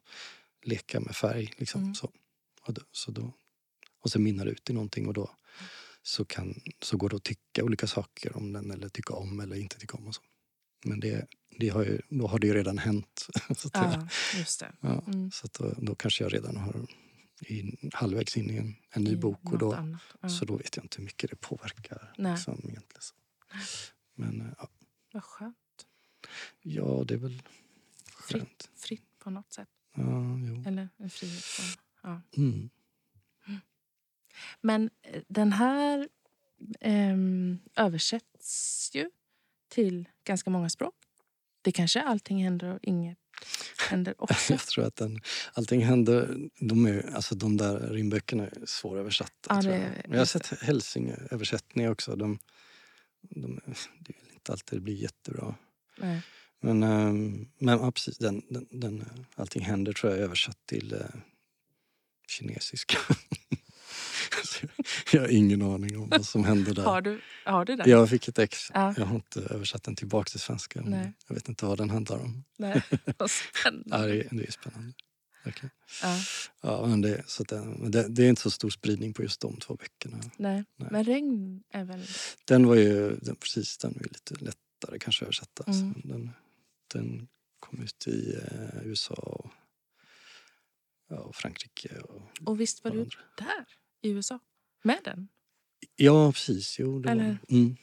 leka med färg. Liksom, Mm. så. Och då, så då, och sen mynnar det ut i någonting och då så, kan, så går det att tycka olika saker om den eller tycka om eller inte tycka om. Och så. Men det, det har ju, då har det ju redan hänt. så att, Ja, just det. ja, Mm. så att då, då kanske jag redan har i, halvvägs in i en, en ny I bok och då, annat. Ja. så då vet jag inte hur mycket det påverkar. Liksom, egentligen. Men eh, ja, Vad skönt. ja, det är väl Fritt, skönt. fritt på något sätt. Ja, jo. Eller en frihetsform. Ja. Mm. Men eh, den här ehm, översätts ju till ganska många språk. Det kanske allting händer och inget händer också. Jag tror att den, allting händer. De, är, alltså de där rimböckerna är svåröversatta. Ja, tror jag. Men jag har sett Hälsing-översättningar också. De, de, det är inte alltid det blir jättebra. Nej. Men, ehm, men ja, precis, den, den, den, allting händer tror jag är översatt till eh, kinesiska. Jag har ingen aning om vad som händer där. Har, du, har du den? Jag fick ett ex. Ja. Jag har inte översatt den tillbaka till svenska. Nej. Jag vet inte vad den handlar om. Nej. Vad Ja, spännande. det, är, det är spännande. Verkligen. Ja, Ja, men det, så det, men det, det är inte så stor spridning på just de två böckerna. nej. Nej. Men regn är väl... Den var ju, den, precis, den var lite lättare kanske att översätta. Mm. Så den, den kom ut i eh, USA och, ja, och Frankrike och Och visst var du där i USA med den? Ja, precis. Jo, det Eller? var, mm,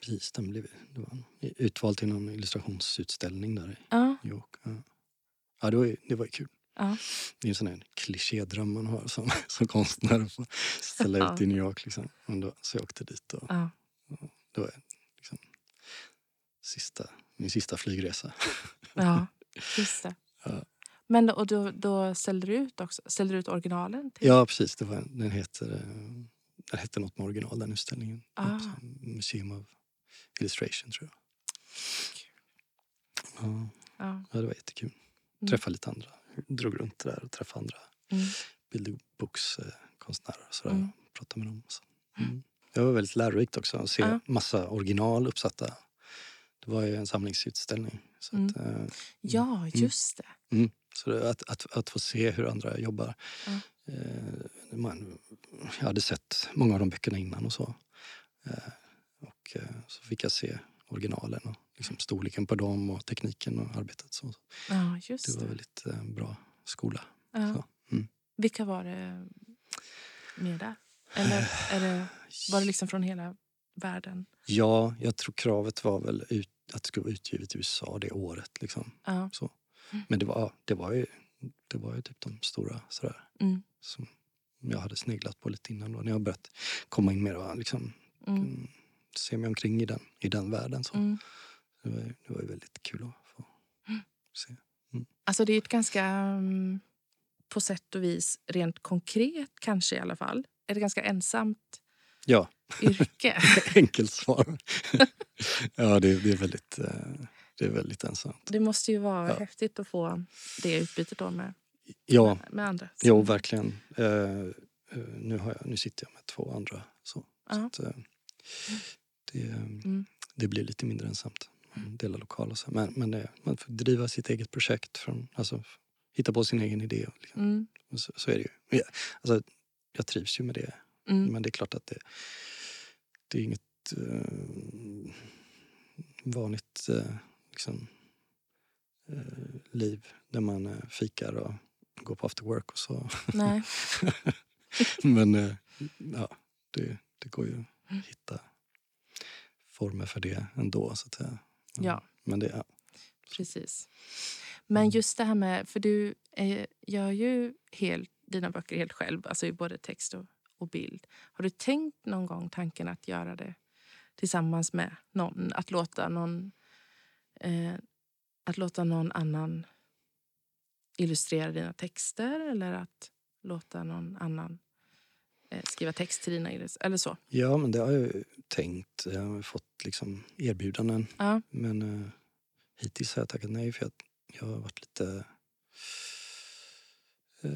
precis, den blev det var utvald till någon illustrationsutställning där i Ja. New York. Ja, ja det, var ju, det var ju kul. ja. Det är en sån här klichédröm man har som, som konstnär att få ställa Ja. ut i New York. Liksom. Men då, så jag åkte dit och ja. det var liksom sista, min sista flygresa. Ja, just det. Ja. Men och då, då ställde du ut också? Ställde du ut originalen? Till? Ja, precis. Det var, den, heter, eh, den hette något med original, den utställningen. Ah. Museum of Illustration, tror jag. Ja, Ja. ja, det var jättekul. Mm. Träffa lite andra. Drog runt där och träffade andra Mm. bilderbokskonstnärer och sådär. Mm. Pratade med dem. Så. Mm. Det var väldigt lärorikt också att se Ja. massa original uppsatta. Det var ju en samlingsutställning. Så, att, eh, Ja, just det. Mm. så att, att, att få se hur andra jobbar. Ja. Eh, man, jag hade sett många av de böckerna innan och så. Eh, och eh, så fick jag se originalen och liksom storleken på dem och tekniken och arbetet. Så Ja, just det var det. väldigt eh, bra skola. Ja. Så, mm. Vilka var det med där? Eller är det, var det liksom från hela världen? Ja, jag tror kravet var väl ut, att det skulle vara utgivet i USA det året. Liksom. Ja. Så. Men det var, det var ju, det var ju typ de stora sådär, Mm. som jag hade sneglat på lite innan. Då, när jag börjat komma in mer och liksom, Mm. mm, se mig omkring i den, i den världen. Så. Mm. Det, var, det var ju väldigt kul att få se. Alltså det är ett ganska, mm, på sätt och vis, rent konkret kanske i alla fall, ett ganska ensamt Ja, yrke. enkelt svar. ja, det, det, är väldigt, eh, det är väldigt ensamt. Det måste ju vara Ja. häftigt att få det utbytet då med, Ja, med andra. Jo, verkligen. Eh, nu, har jag, nu sitter jag med två andra. Så, så att, eh, det, Mm. det blir lite mindre ensamt. Man delar lokal och så. Men, men det, man får driva sitt eget projekt. Från, alltså, hitta på sin egen idé. och Liksom. Mm. Så, så är det ju. Jag- Alltså, jag trivs ju med det. Mm. Men det är klart att det, det är inget eh, vanligt liksom, eh, liv där man eh, fikar och går på after work och så. Nej. Men eh, ja, det, det går ju att hitta former för det ändå. Så att säga. Ja. Men det, ja. Precis. Men just det här med, för du eh, gör ju helt, dina böcker helt själv, alltså i både text och, och bild. Har du tänkt någon gång tanken att göra det tillsammans med någon? Att låta någon, eh, att låta någon annan illustrera dina texter eller att låta någon annan eh, skriva text till dina? Eller så. ja, men det har jag ju tänkt. Jag har fått liksom erbjudanden. Ja. Men eh, hittills har jag tackat nej för att jag har varit lite... Eh,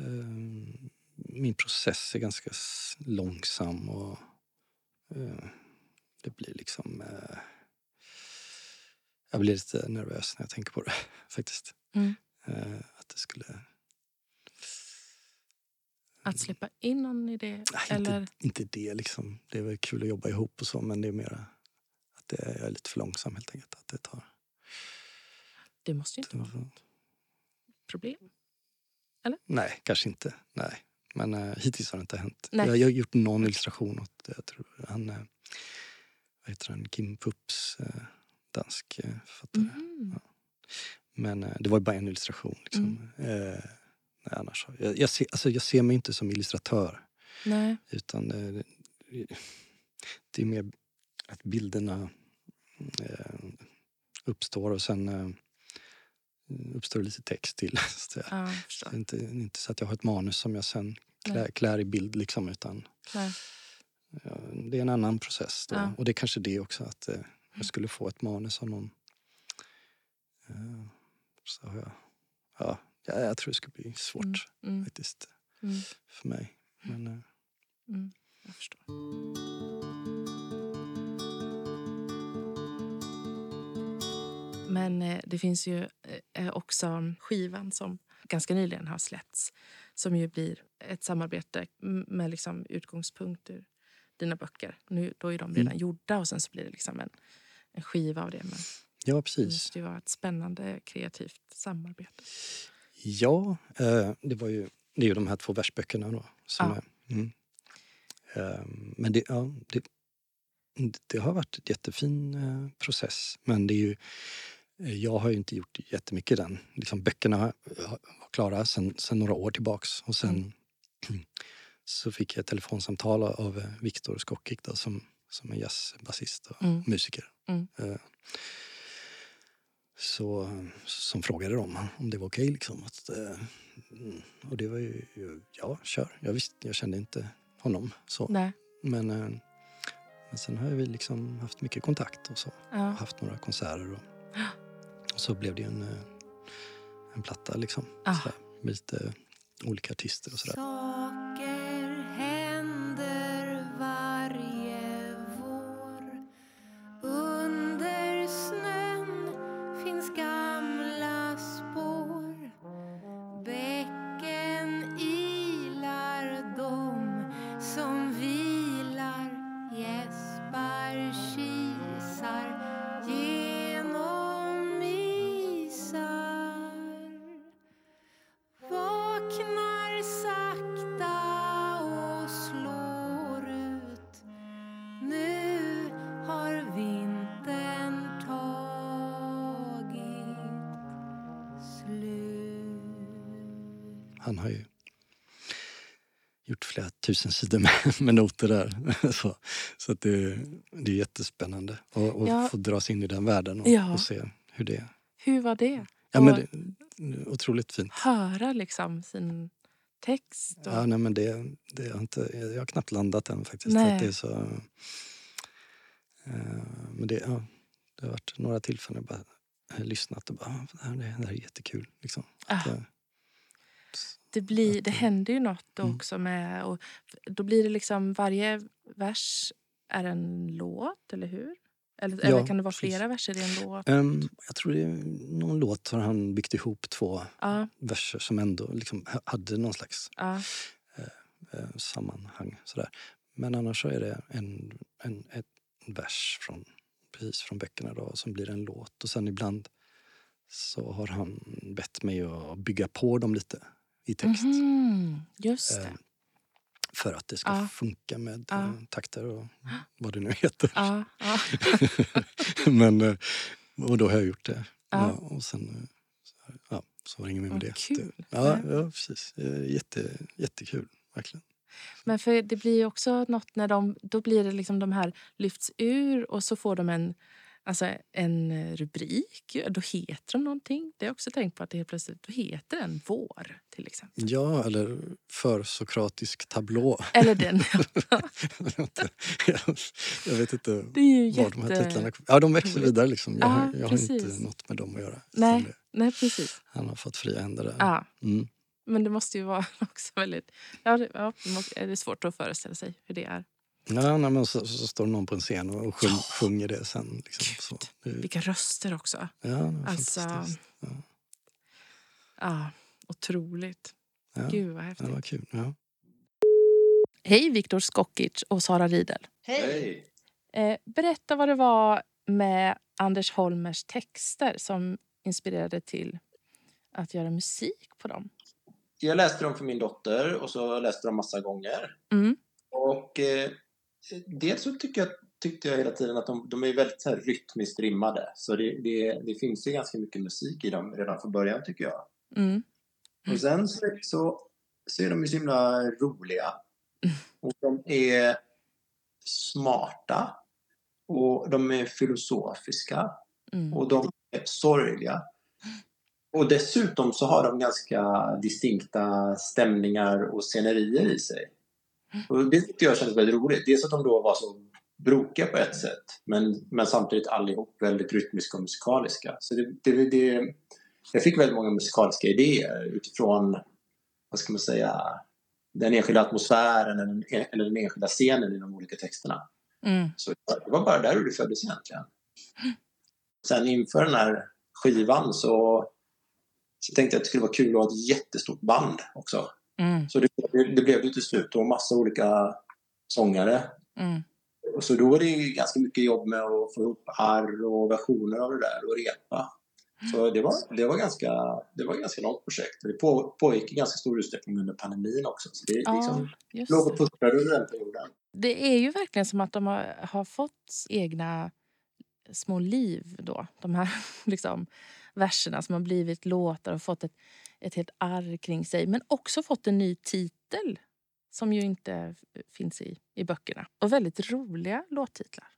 min process är ganska långsam och eh, det blir liksom... Jag blir lite nervös när jag tänker på det faktiskt. Mm. Eh, att det skulle... Att släppa in någon i det? Nej, eller? inte, inte det liksom. Det är väl kul att jobba ihop och så men det är mer att det, jag är lite för långsam helt enkelt. Att det tar... Det måste ju inte vara något problem. Nej, kanske inte. Nej. Men uh, hittills har det inte hänt. Nej. Jag, jag har gjort någon illustration åt, jag tror han, uh, vad heter han, Kim Pups, uh, dansk uh, författare. Mhm. Men eh, det var ju bara en illustration. Liksom. Eh, nej, annars, jag, jag, ser, alltså, jag ser mig inte som illustratör. Nej. Utan eh, det är mer att bilderna eh, uppstår och sen eh, uppstår det lite text till. Så. Ja, Det är inte, inte så att jag har ett manus som jag sen klär, klär i bild. Liksom, utan ja, det är en annan process. Då. Ja. Och det är kanske det också att eh, jag skulle få ett manus av någon. Eh, så har jag, ja, ja, jag tror det skulle bli svårt Mm. Mm. faktiskt Mm. för mig. Men, eh, Mm. Jag förstår. Men eh, det finns ju också skivan som ganska nyligen har släppts som ju blir ett samarbete med liksom utgångspunkt ur dina böcker. Nu, då är de redan Mm. gjorda och sen så blir det liksom en, en skiva av det. Men ja, det precis. ju vara ett spännande kreativt samarbete. Ja, eh, det var ju det är ju de här två versböckerna då. Som Ja. är, mm. eh, men det, ja, det, det har varit en jättefin eh, process. Men det är ju, jag har ju inte gjort jättemycket i den. Liksom, böckerna var klara sen, sen några år tillbaks. Och sen så fick jag ett telefonsamtal av Viktor Skockik då, som, som är jazzbasist och Mm. musiker. Mm. Eh, så, som frågade dem om det var okej. liksom, att, eh, mm, och det var ju, ja, kör. Jag, visste, jag kände inte honom så. Nej. Men, eh, men sen har vi liksom haft mycket kontakt och så. Ja. Haft några konserter och, och så blev det en, en platta liksom. Ah. Sådär, med lite olika artister och sådär. Saker tusen sidor med, med noter där. så så att det, det är jättespännande att Ja. få dras in i den världen och, Ja. och se hur det är. Hur var det? Ja, men Och det, det otroligt fint. höra liksom sin text. Och, Ja, nej, men det, det har inte, jag har knappt landat än faktiskt. Nej. Att det är så, eh, men det, ja, det har varit några tillfällen jag bara lyssnat och bara, "Ah, det här, det här är jättekul. Liksom. Ah. Det, det, blir, det händer ju något Mm. också med... Och då blir det liksom varje vers är en låt, eller hur? Eller, Ja, eller kan det vara precis. flera verser i en låt? Ehm, jag tror det är någon låt har han byggt ihop två Ja, verser som ändå liksom ha- hade någon slags ja, eh, sammanhang. Sådär. Men annars är det en, en, ett vers från, precis från böckerna då, som blir en låt. Och sen ibland så har han bett mig att bygga på dem lite i text. Mhm, just det. för att det ska Ja. funka med Ja. eh, takter och vad det nu heter. Ja. Men, eh, och då har jag gjort det. Ja. Och sen eh, så, ja, så var det inget mer med det. kul. Ja, ja, precis. Jätte, jättekul, verkligen. Men för det blir ju också något när de... Då blir det liksom de här lyfts ur och så får de en, alltså en rubrik. Då heter de någonting. Det har jag också tänkt på att det helt plötsligt då heter den Vår till exempel. Ja, eller för sokratisk tablå. Eller den. jag vet inte var de här jätte... titlarna Ja, de växer vidare liksom. Jag, har, Ja, jag har inte något med dem att göra. Nej, det- nej, precis. Han har fått fria händer där. Ja. Mm. Men det måste ju vara också väldigt... Ja, det, ja, det är svårt att föreställa sig hur det är. Ja, nej, men så, så står någon på en scen och sjung, sjunger det sen. Liksom, så. Vilka röster också. ja, Alltså. Ja, Ja, otroligt. ja, Gud vad det häftigt. var kul. Ja. Hej Viktor Skokic och Sara Riedel. Hej! Eh, berätta vad det var med Anders Holmers texter som inspirerade till att göra musik på dem. Jag läste dem för min dotter och så läste dem massa gånger. Mm. Och eh, dels så tycker jag, tyckte jag hela tiden att de, de är väldigt så här rytmiskt rimmade. Så det, det, det finns ju ganska mycket musik i dem redan från början tycker jag. Mm. Och sen så, så, så är de ju så himla roliga. Och de är smarta. Och de är filosofiska. Mm. Och de är sorgliga. Och dessutom så har de ganska distinkta stämningar och scenerier i sig. Och det tyckte jag kändes väldigt roligt. Dels att de då var så brokiga på ett sätt men, men samtidigt allihop väldigt rytmiska och musikaliska. Så det, det, det, jag fick väldigt många musikaliska idéer utifrån, vad ska man säga, den enskilda atmosfären eller den, eller den enskilda scenen i de olika texterna. Mm. Så det var bara där det föddes egentligen. Sen inför den här skivan så, så tänkte jag att det skulle vara kul att ha ett jättestort band också. Mm. Så det, det blev det till slut och massa olika sångare. Mm. Och så då var det ganska mycket jobb med att få ihop arr och versioner av det där och repa. Så det var, det var, ganska, det var ett ganska långt projekt. Det på, pågick i ganska stor utsträckning under pandemin också. Så det Ja, liksom låg och det. puttrade under den perioden. det är ju verkligen som att de har, har fått egna små liv då. De här liksom, verserna som har blivit låtar och fått ett, ett helt arr kring sig. Men också fått en ny titel som ju inte finns i, i böckerna. Och väldigt roliga låttitlar.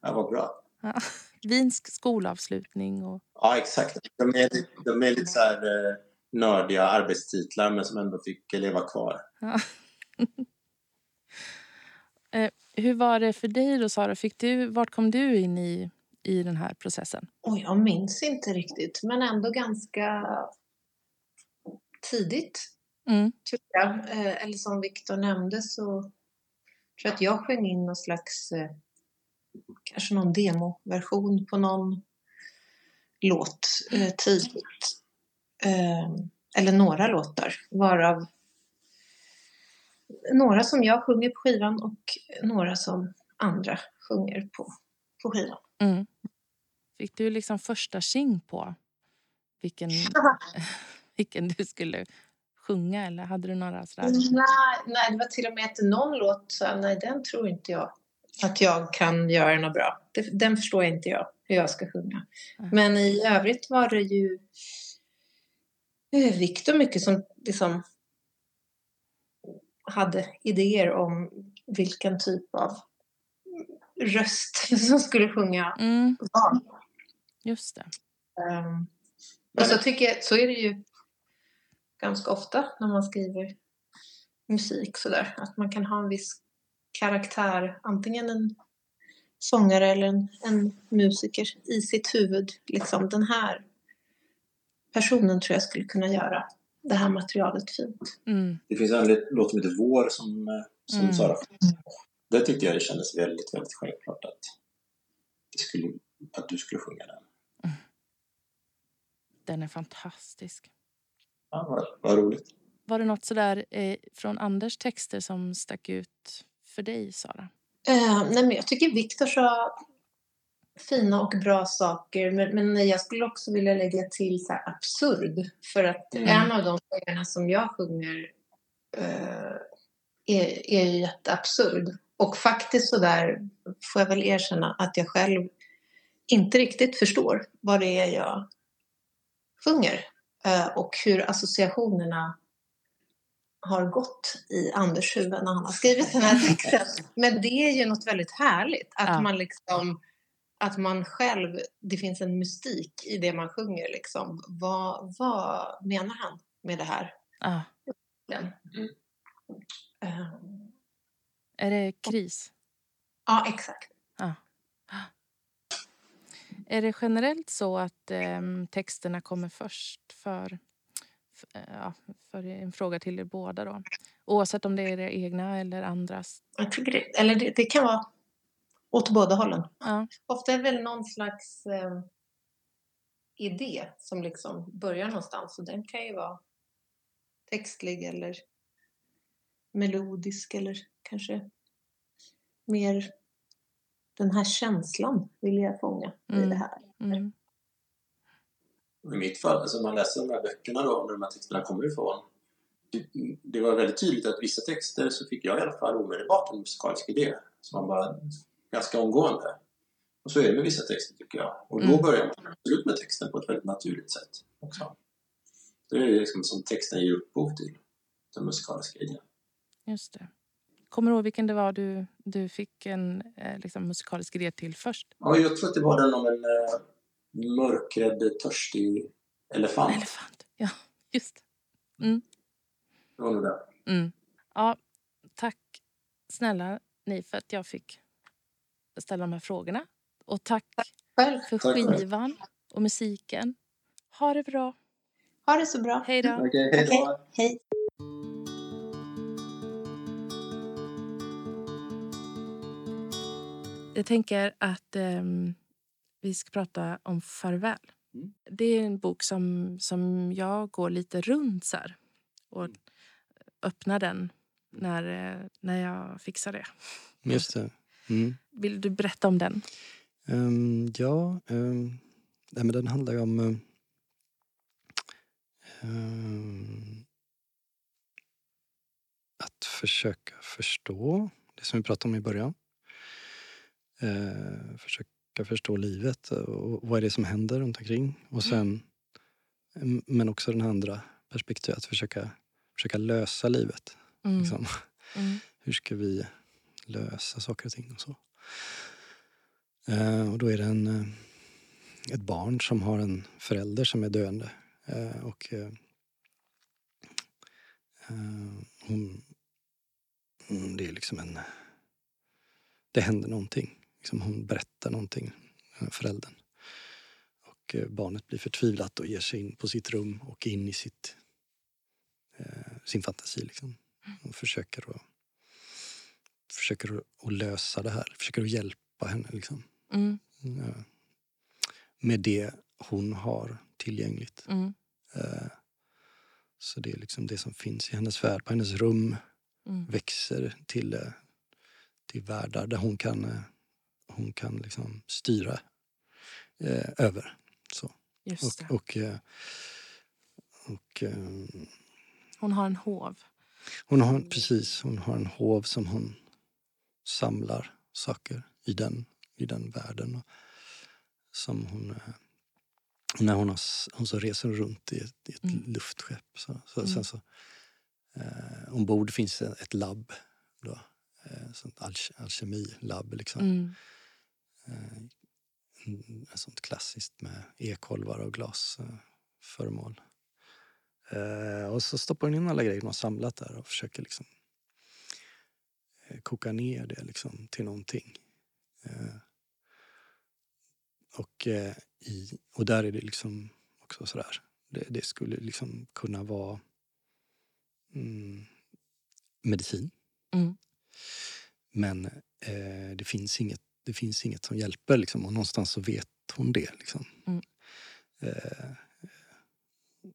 Ja, vad bra. Ja. Vinsk skolavslutning och... Ja, exakt. De är, de är lite så här eh, nördiga arbetstitlar men som ändå fick leva kvar. Ja. Eh, Hur var det för dig då, Sara? Fick du, vart kom du in i, i den här processen? Och jag minns inte riktigt, men ändå ganska tidigt, Mm. jag. Eh, Eller som Viktor nämnde så tror jag att jag sjöng in någon slags, eh, kanske någon demoversion på någon låt eh, tidigt. Eh, Eller några låtar, varav några som jag sjunger på skivan och några som andra sjunger på, på skivan. Mm. Fick du liksom första tjing på vilken, vilken du skulle sjunga? Eller hade du några sådär? Nej, nej, det var till och med att någon låt sa nej, den tror inte jag att jag kan göra något bra. Den förstår inte jag hur jag ska sjunga. Mm. Men i övrigt var det ju eh, Viktor mycket som liksom hade idéer om vilken typ av röst som skulle sjunga Mm, vad. Just det. Um, och så tycker jag, så är det ju ganska ofta när man skriver musik sådär, att man kan ha en viss karaktär, antingen en sångare eller en, en musiker i sitt huvud. Liksom den här personen tror jag skulle kunna göra det här materialet fint. Mm, Det finns en låt som heter Vår som, som Mm. Sara Där tyckte jag det kändes väldigt, väldigt självklart att, det skulle, att du skulle sjunga den. Den är fantastisk. Ja, vad, vad roligt. Var det något sådär eh, från Anders texter som stack ut för dig, Sara? Eh, nej men jag tycker Viktor sa fina och bra saker, men, men jag skulle också vilja lägga till så här absurd. För att Mm. en av de sångerna som jag sjunger eh, är, är ju jätteabsurd. Och faktiskt så där får jag väl erkänna att jag själv inte riktigt förstår vad det är jag sjunger. Eh, och hur associationerna har gått i Anders huvud när han har skrivit den här texten. Men det är ju något väldigt härligt. Att Ja. man liksom att man själv, det finns en mystik i det man sjunger. Liksom. Vad, vad menar han med det här? Den. Mm. Eh, är det kris? ja, exakt. Är det generellt så att ehm, texterna kommer först för, f- eh, ja, för en fråga till er båda då? Oavsett om det är era egna eller andras? Jag tycker det, eller det, det kan vara åt båda hållen. Ja. Ofta är det väl någon slags eh, idé som liksom börjar någonstans och den kan ju vara textlig eller melodisk eller kanske mer den här känslan vill jag fånga i Mm. det här. Mm. I mitt fall, alltså man läser de här böckerna då, där de här texterna kommer ifrån. Det, det var väldigt tydligt att vissa texter så fick jag i alla fall omedelbart en musikalisk idé. Som man bara ganska omgående. Och så är det med vissa texter tycker jag. Och då Mm. börjar man absolut med texten på ett väldigt naturligt sätt också. Det är liksom som texten ger upphov till den musikaliska idén. Just det. Kommer du ihåg vilken det var du, du fick en eh, liksom, musikalisk idé till först? Ja, jag tror att det var den om en eh, mörkrädd, törstig elefant. Elefant. Ja, just Det var nog det. Mm. Ja, tack snälla ni för att jag fick ställa de här frågorna. Och tack Själv, för Tack skivan och musiken. Ha det bra. ha det så bra. Hej då. Okej, hej då. Okej, hej. Jag tänker att ehm, vi ska prata om Farväl. Mm. Det är en bok som, som jag går lite runt så här, och öppnar den när, eh, när jag fixar det. Just det. Mm. Vill du berätta om den? Ehm, ja, um, nej, men den handlar om ehm, att försöka förstå det som vi pratade om i början. Eh, försöka förstå livet och vad är det som händer runt omkring. Och sen, em, men också den andra perspektivet, att försöka, försöka lösa livet. Mm. Liksom. Mm. Hur ska vi lösa saker och ting och så. Eh, och då är det en, eh, ett barn som har en förälder som är döende. Eh, och eh, eh, hon, mm, det är liksom en... Det händer någonting. Liksom hon berättar någonting, föräldern. Och eh, barnet blir förtvivlat och ger sig in på sitt rum och in i sitt, eh, sin fantasi. Liksom. Och försöker att försöker att- lösa det här, försöker att hjälpa henne. Liksom. Mm. Eh, Med det hon har tillgängligt. Mm. Eh, Så det är liksom det som finns i hennes värld, på hennes rum, Mm. växer till, eh, till världar där hon kan, eh, hon kan liksom styra eh, över. Så. Just. Och, och, eh, och, eh, Hon har en hov. Hon har, precis, hon har en hov som hon samlar saker i den, i den världen. Och som hon, eh, när hon, har, hon så reser runt i ett, i ett Mm. luftskepp. Så, så, Mm. Sen så, eh, ombord finns ett labb. Då, sånt alke, alkemilabb. Liksom. Mm. Eh, sånt klassiskt med ekolvar och glasföremål. Eh, eh, och så stoppar hon in alla grejer hon har samlat där och försöker liksom eh, koka ner det liksom till någonting. Eh, och, eh, i, och där är det liksom också sådär. Det, det skulle liksom kunna vara mm, medicin. Mm. Men eh, det, finns inget, det finns inget som hjälper liksom, och någonstans så vet hon det. Liksom. Mm. Eh,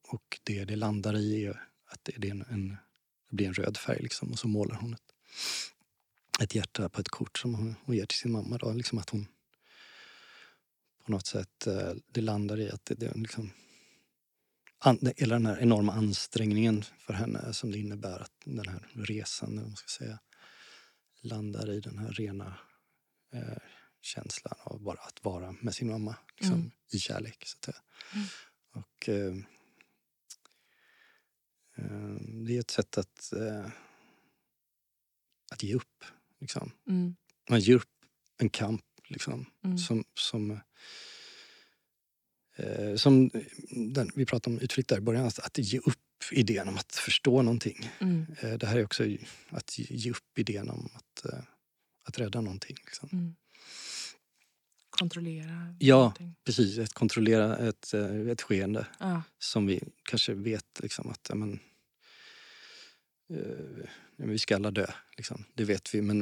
och det det landar i är att det, är en, en, det blir en röd färg liksom, och så målar hon ett, ett hjärta på ett kort som hon, hon ger till sin mamma. Då, liksom att hon på något sätt, eh, det landar i att det, det är liksom an, hela den här enorma ansträngningen för henne som det innebär att den här resan, eller man ska säga, landar i den här rena eh, känslan av bara att vara med sin mamma liksom, Mm. i kärlek. Så att säga. Mm. Och eh, eh, det är ett sätt att, eh, att ge upp. Liksom. Mm. Man ger upp en kamp liksom, Mm. som, som, eh, som den, vi pratade om utflykt där i början, att ge upp idén om att förstå någonting. Mm. Eh, Det här är också att ge- upp idén om att, eh, att rädda någonting. Liksom. Mm. Kontrollera. Ja. någonting. Precis, ett kontrollera ett, eh, ett skeende Ja. som vi kanske vet liksom att men, vi ska alla dö. Liksom. Det vet vi, men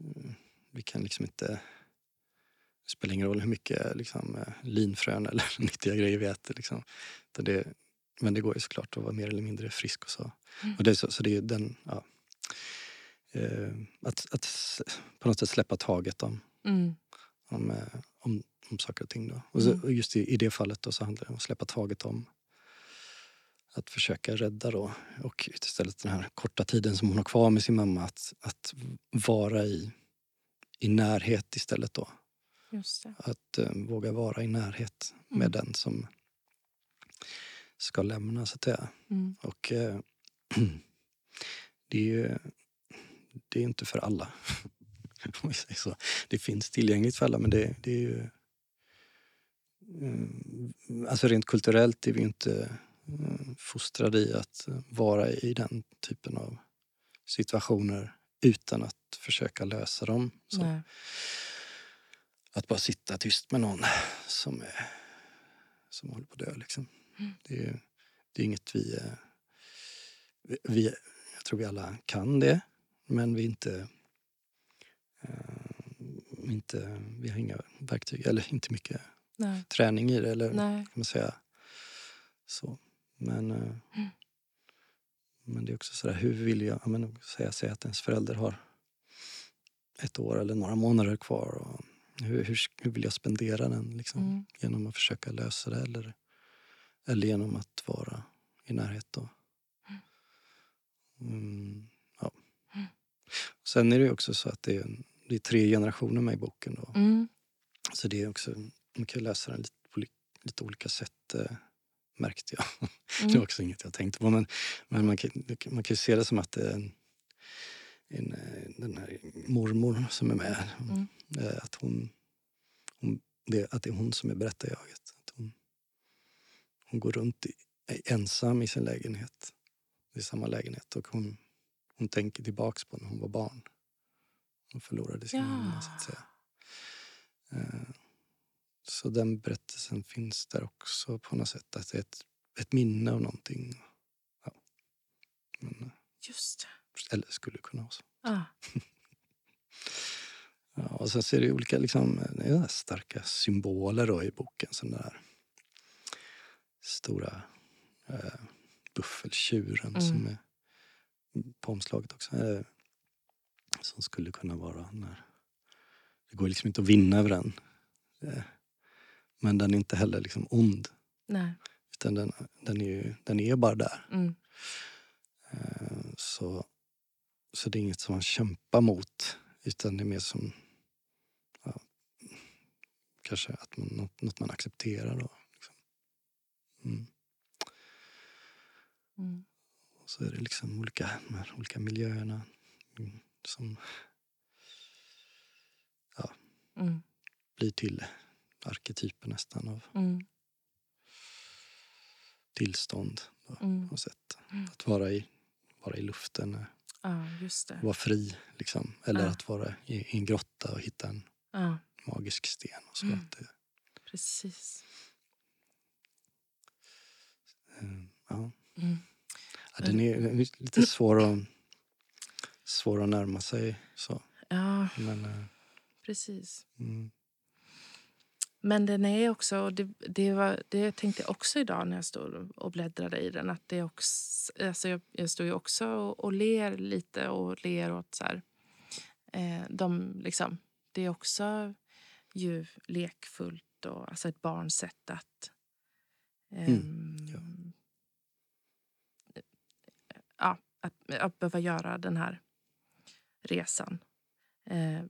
eh, vi kan liksom inte... Det spelar ingen roll hur mycket liksom, linfrön eller nyttiga grejer vi äter. Liksom. Det, men det går ju såklart att vara mer eller mindre frisk och så. Mm. Och det, så, så det är den, ja, eh, att, att på något sätt släppa taget om, Mm. om, eh, om, om saker och ting. Då. Och, så, Mm. och just i, i det fallet då så handlar det om att släppa taget om att försöka rädda då. Och istället den här korta tiden som hon har kvar med sin mamma att, att vara i, i närhet istället då. Att eh, våga vara i närhet med Mm. den som ska lämna så att säga. Mm. Och eh, det är ju det är inte för alla. Om vi säger så. Det finns tillgängligt för alla men det, det är ju... eh, Alltså rent kulturellt är vi inte eh, fostrade i att vara i den typen av situationer utan att försöka lösa dem. Att bara sitta tyst med någon som, är, som håller på att dö. Liksom. Det, är, ju- det är inget vi, eh, vi, vi... Jag tror vi alla kan det, men vi inte... eh, inte vi har inga verktyg, eller inte mycket Nej. träning i det. Eller Nej. kan man säga. Så. Men, eh, Mm. men det är också sådär, hur vill jag... Ja, men, säga, säga att ens förälder har ett år eller några månader kvar. Och hur, hur, hur vill jag spendera den? Liksom? Mm. Genom att försöka lösa det eller, eller genom att vara i närhet. Då. Mm, ja. Mm. Sen är det också så att det är, det är tre generationer med i boken. Då. Mm. Så det är också, man kan läsa den lite på li- lite olika sätt eh, märkte jag. Det Mm. var också inget jag tänkte på. Men, men man, kan, man kan se det som att det är en, en, eh, den här mormor som är med. Mm. Eh, Att, hon, hon, det, att det är hon som är berättarjaget. Hon, går runt i, ensam i sin lägenhet. I samma lägenhet. Och hon, hon tänker tillbaks på när hon var barn. Hon förlorade sin Ja. mamma så att säga. Eh, Så den berättelsen finns där också på något sätt. Att det är ett, ett minne av någonting. Ja. Men, Just det. eller skulle kunna vara så. Ah. Ja, och sen ser det olika liksom, ja, starka symboler då i boken. Sådana där stora eh, buffeltjuren Mm. som är på omslaget också. Eh, som skulle kunna vara när... Det går liksom inte att vinna över den. Eh, men den är inte heller liksom ond. Nej. Utan den, den, är ju, den är bara där. Mm. Eh, Så, så det är inget som man kämpar mot. Utan det är mer som ja, kanske att man, något, något man accepterar. Då. Mm. Mm. Och så är det liksom olika, de här olika miljöerna mm, som Mm. blir till arketyper nästan av Mm. tillstånd. Då, på Mm. något sätt. Att vara i, vara i luften, eh, Ja, vara fri. Liksom. Eller Ja. att vara i, i en grotta och hitta en Ja, magisk sten. Och så. Att det, precis. Eh, ja. Mm. Ja, den är den är lite svår att, svår att närma sig. Så. Ja, Men, eh, precis. mm, Men den är också, det, det, var, det tänkte jag också idag när jag stod och bläddrade i den. Att det är också, alltså jag, jag står ju också och, och ler lite och ler åt så här. Eh, de, liksom, det är också ju lekfullt och alltså ett barns sätt att... ehm, ja. Ja, att, att behöva göra den här resan. Eh,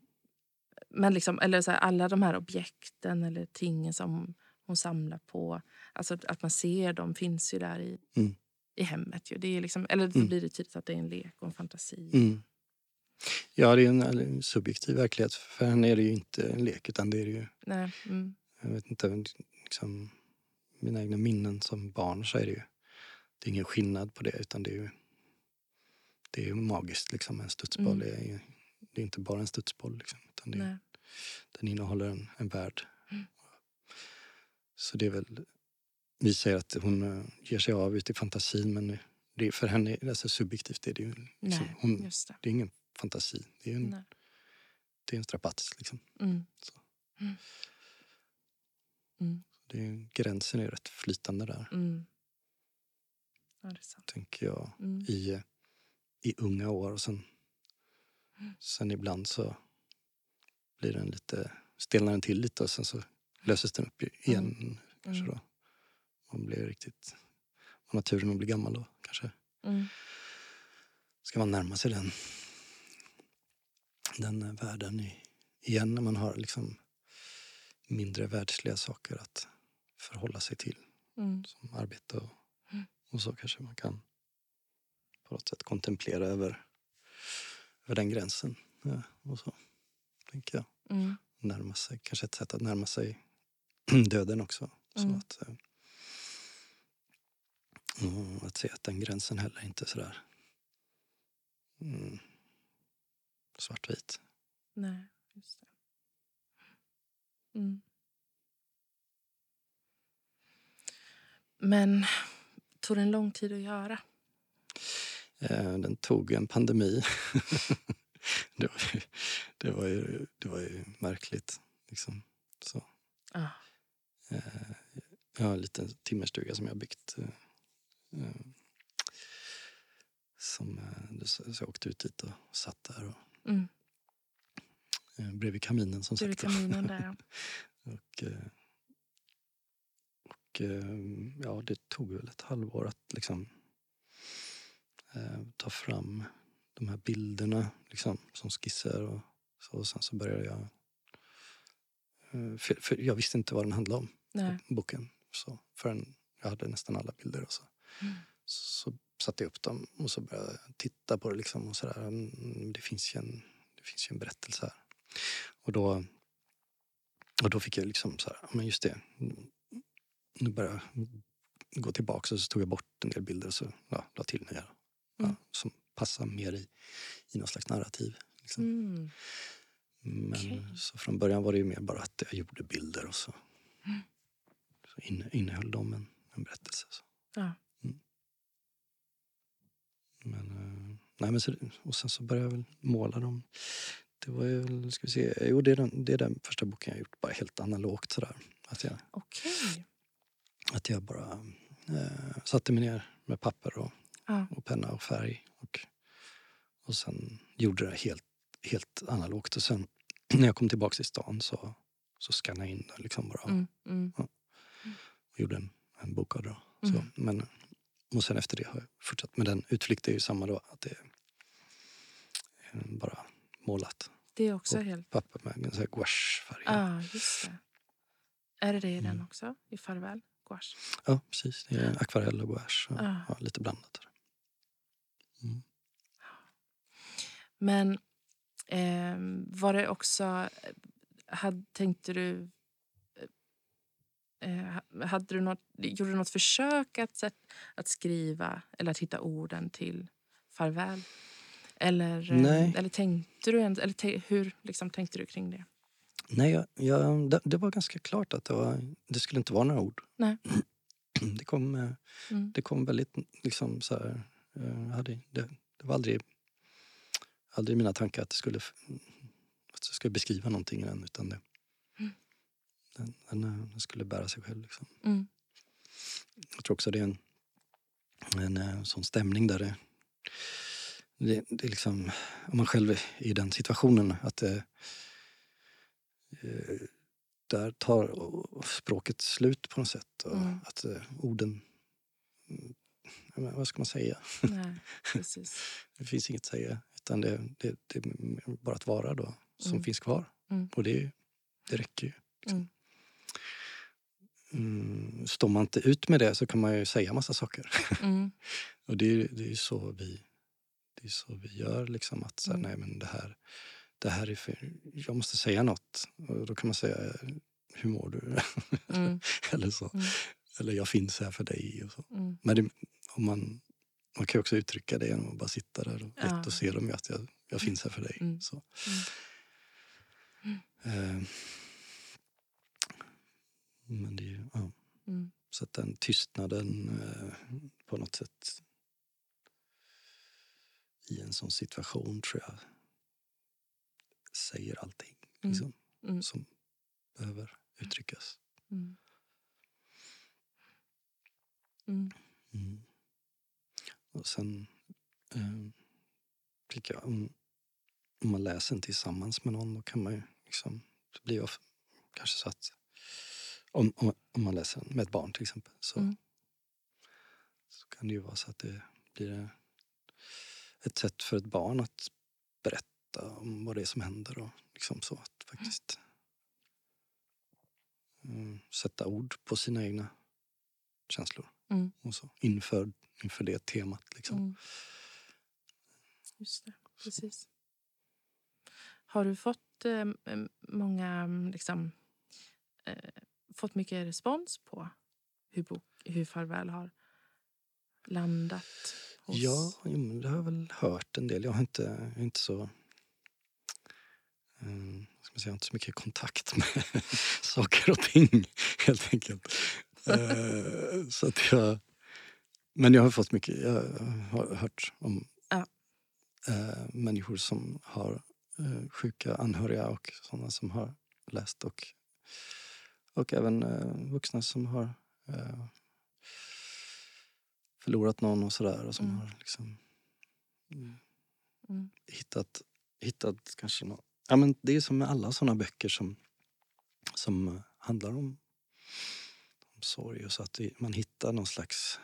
men liksom, eller så här, alla de här objekten eller tingen som hon samlar på. Alltså att man ser dem finns ju där i, Mm. i hemmet. Ju. Det är liksom, eller då Mm. blir det tydligt att det är en lek och en fantasi. mm. Ja, det är en, en subjektiv verklighet. För henne är det ju inte en lek utan det är ju, Nej, mm, jag vet inte, liksom, mina egna minnen som barn så är det ju, det är ingen skillnad på det utan det är ju, det är magiskt liksom. En studsboll Mm. är, det är inte bara en studsboll liksom, utan nej. den innehåller en, en värld. Mm. Så det är väl, vi säger att hon eh, ger sig av ut i fantasin men det är, för henne, alltså subjektivt är det ju liksom, nej hon, det. det är ingen fantasi. Det är en, Nej. det är en strapats liksom. Mm. Så. Mm. Mm. Det är, gränsen är rätt flytande där. Mm. Ja, är tänker jag, Mm. i, i unga år. Och sen, sen ibland så blir den lite, stelnar den till lite och sen så löses den upp igen. Kanske Mm. då. Man blir riktigt, man har turen att bli gammal då kanske. Mm. Ska man närma sig den, den eh, världen i, igen när man har liksom mindre världsliga saker att förhålla sig till Mm. som arbete och, och så kanske man kan på något sätt kontemplera över, över den gränsen. Ja, och så, tänker jag. Mm. Närma sig, kanske ett sätt att närma sig döden också. Så Mm. att, eh, och att se att den gränsen heller inte är sådär mm, svartvit. Nej, just det. Mm. Men tog det en lång tid att göra? Eh, Den tog en pandemi. det, var ju, det, var ju, det var ju märkligt. Liksom. Så. Ja. Eh, Jag har en liten timmerstuga som jag byggt. eh, Som, så jag åkte ut dit och satt där och, Mm. bredvid kaminen som Bredvid sagt. kaminen där. ja. Och, och ja, det tog väl ett halvår att liksom eh, ta fram de här bilderna liksom, som skisser och så. Och sen så började jag... eh, För, för jag visste inte vad den handlade om, Nej. boken. Så, förrän jag hade nästan alla bilder. Och så. Mm. så satte jag upp dem och så började jag titta på det. Liksom, och så där. Mm, Det, finns ju en, det finns ju en berättelse här. Och då, och då fick jag liksom så här, men just det. Nu började jag gå tillbaka och så tog jag bort en del bilder och så ja, la till nya. Mm. som passar mer i, i någon slags narrativ. Liksom. Mm. Men Okej. så från början var det ju mer bara att jag gjorde bilder och så, Mm. så inne, innehöll de en, en berättelse. Så. Ja. Men, eh, nej, men så, och sen så började jag väl måla dem. Det var ju, ska vi se, jo det är, den, det är den första boken jag gjort, bara helt analogt sådär. Att jag, Okej. att jag bara eh, satte mig ner med papper och, Ja. och penna och färg. Och, och sen gjorde det helt, helt analogt. Och sen när jag kom tillbaka till stan så, så skannade jag in det liksom bara. Mm. Mm. och gjorde en, en bok av det. då. Mm. Så, men, och sen efter det har jag fortsatt. Men den utflykten är ju samma då. Att det är bara målat Det är också Och- helt... papper med en sån här gouachefärg. Ja, just det. Är det det i den Mm. också? I farväl? Gouache? Ja, precis. Det är akvarell och gouache. Och, Ah. ja, lite blandat. Mm. Men ehm, var det också... Hade, tänkte du... Eh, hade du något, gjorde du något försök att, att skriva eller att hitta orden till farväl? Eller, eh, Nej. eller tänkte du eller te, hur liksom, tänkte du kring det? Nej, jag, jag, det, det var ganska klart att det, var, det skulle inte vara några ord. Nej. Det kom, eh, Mm. det kom väldigt liksom så här... eh, Jag hade, det, det var aldrig, aldrig mina tankar att det skulle, att jag skulle beskriva någonting i den. Utan det, Mm. den, den, eh, den skulle bära sig själv. Liksom. Mm. Jag tror också det är en, en, eh, sån stämning där det, det, det liksom, om man själv är i den situationen att det, eh, där tar språket slut på något sätt. Och Mm. att eh, orden, vad ska man säga? Nej, precis. Det finns inget att säga. Utan det, det, det är bara att vara då som Mm. finns kvar. Mm. Och det, det räcker ju. Mm. Mm, står man inte ut med det så kan man ju säga massa saker. Mm. Och det är, det är ju så vi, det är så vi gör. Liksom, att så här, Mm. nej, men det här, det här är för, jag måste säga något. Och då kan man säga, hur mår du? Mm. Eller så. Mm. Eller jag finns här för dig. Och så. Mm. Men det, om man, man kan också uttrycka det genom att bara sitta där och Ja. att se dem att jag, jag finns här för dig. Mm. Så. Mm. Eh, men det är ju, ja. Mm. Så att den tystnaden eh, på något sätt i en sån situation tror jag säger allting Mm. liksom, Mm. som behöver uttryckas. Mm. Mm. Mm. Och sen eh, tycker jag, om, om man läser den tillsammans med någon då kan man ju liksom, det blir of- kanske så att om, om, om man läser den med ett barn till exempel så, Mm. så kan det ju vara så att det blir ett sätt för ett barn att berätta om vad det är som händer och liksom så att faktiskt mm, sätta ord på sina egna känslor Mm. och så inför, inför det temat. Liksom. Mm. Just det, precis. Har du fått eh, många, liksom, eh, fått mycket respons på hur, bok, hur Farväl har landat hos... Ja, jo, det har jag väl hört en del. Jag har inte, jag är inte så... Um, ska man säga, inte så mycket kontakt med saker och ting, helt enkelt. Eh, så att jag, men jag har fått mycket... Jag har hört om Ja. eh, människor som har eh, sjuka anhöriga och sådana som har läst och, och även vuxna som har förlorat någon och sådär och som Mm. har liksom mm, Mm. hittat, hittat kanske något. Ja, men det är som med alla sådana böcker som, som handlar om sorg och så att man hittar någon slags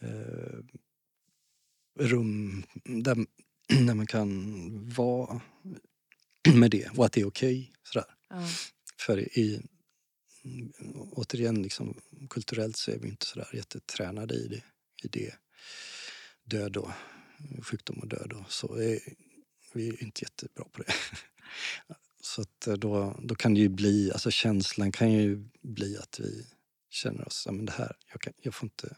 eh, rum där, där man kan vara med det och att det är okej. sådär. Ja. För i, återigen, liksom, kulturellt så är vi inte sådär jättetränade i det. I det. Död och sjukdom och död och så. Är, vi är inte jättebra på det. Så att eh, då, då kan det ju bli, alltså känslan kan ju bli att vi känner oss, ja men det här, jag, kan, jag får inte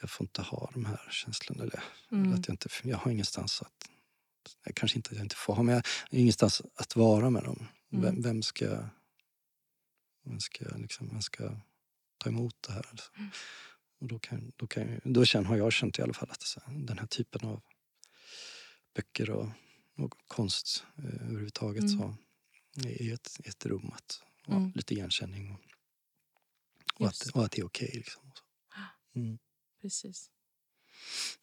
jag får inte ha de här känslorna. Eller, Mm. att jag, inte, jag har ingenstans att... Jag kanske inte att jag inte får ha, men jag har ingenstans att vara med dem. Mm. Vem, vem ska... Vem ska, liksom, vem ska ta emot det här? Alltså. Mm. Och då, kan, då, kan då känner, har jag känt i alla fall att så, här, den här typen av böcker och, och konst eh, överhuvudtaget Mm. så är ett, ett rum att ha Mm. lite igenkänning och, och, att, och att det är okej. liksom. och så. Mm. Precis.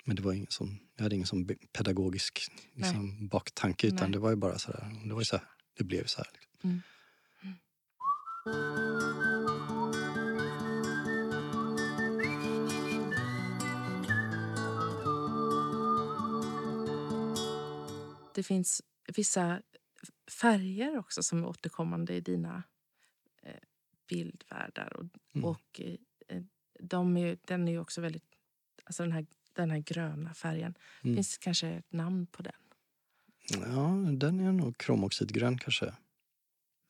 Men det var ingen sån, jag hade ingen sån pedagogisk liksom, baktanke utan Nej. det var ju bara så där, det var ju så här, det blev så här. Liksom. Det finns vissa färger också som är återkommande i dina eh, bildvärldar. Och, Mm. och eh, de är, den är ju också väldigt... Alltså den här, den här gröna färgen. Mm. Finns kanske ett namn på den? Ja, den är nog kromoxidgrön kanske.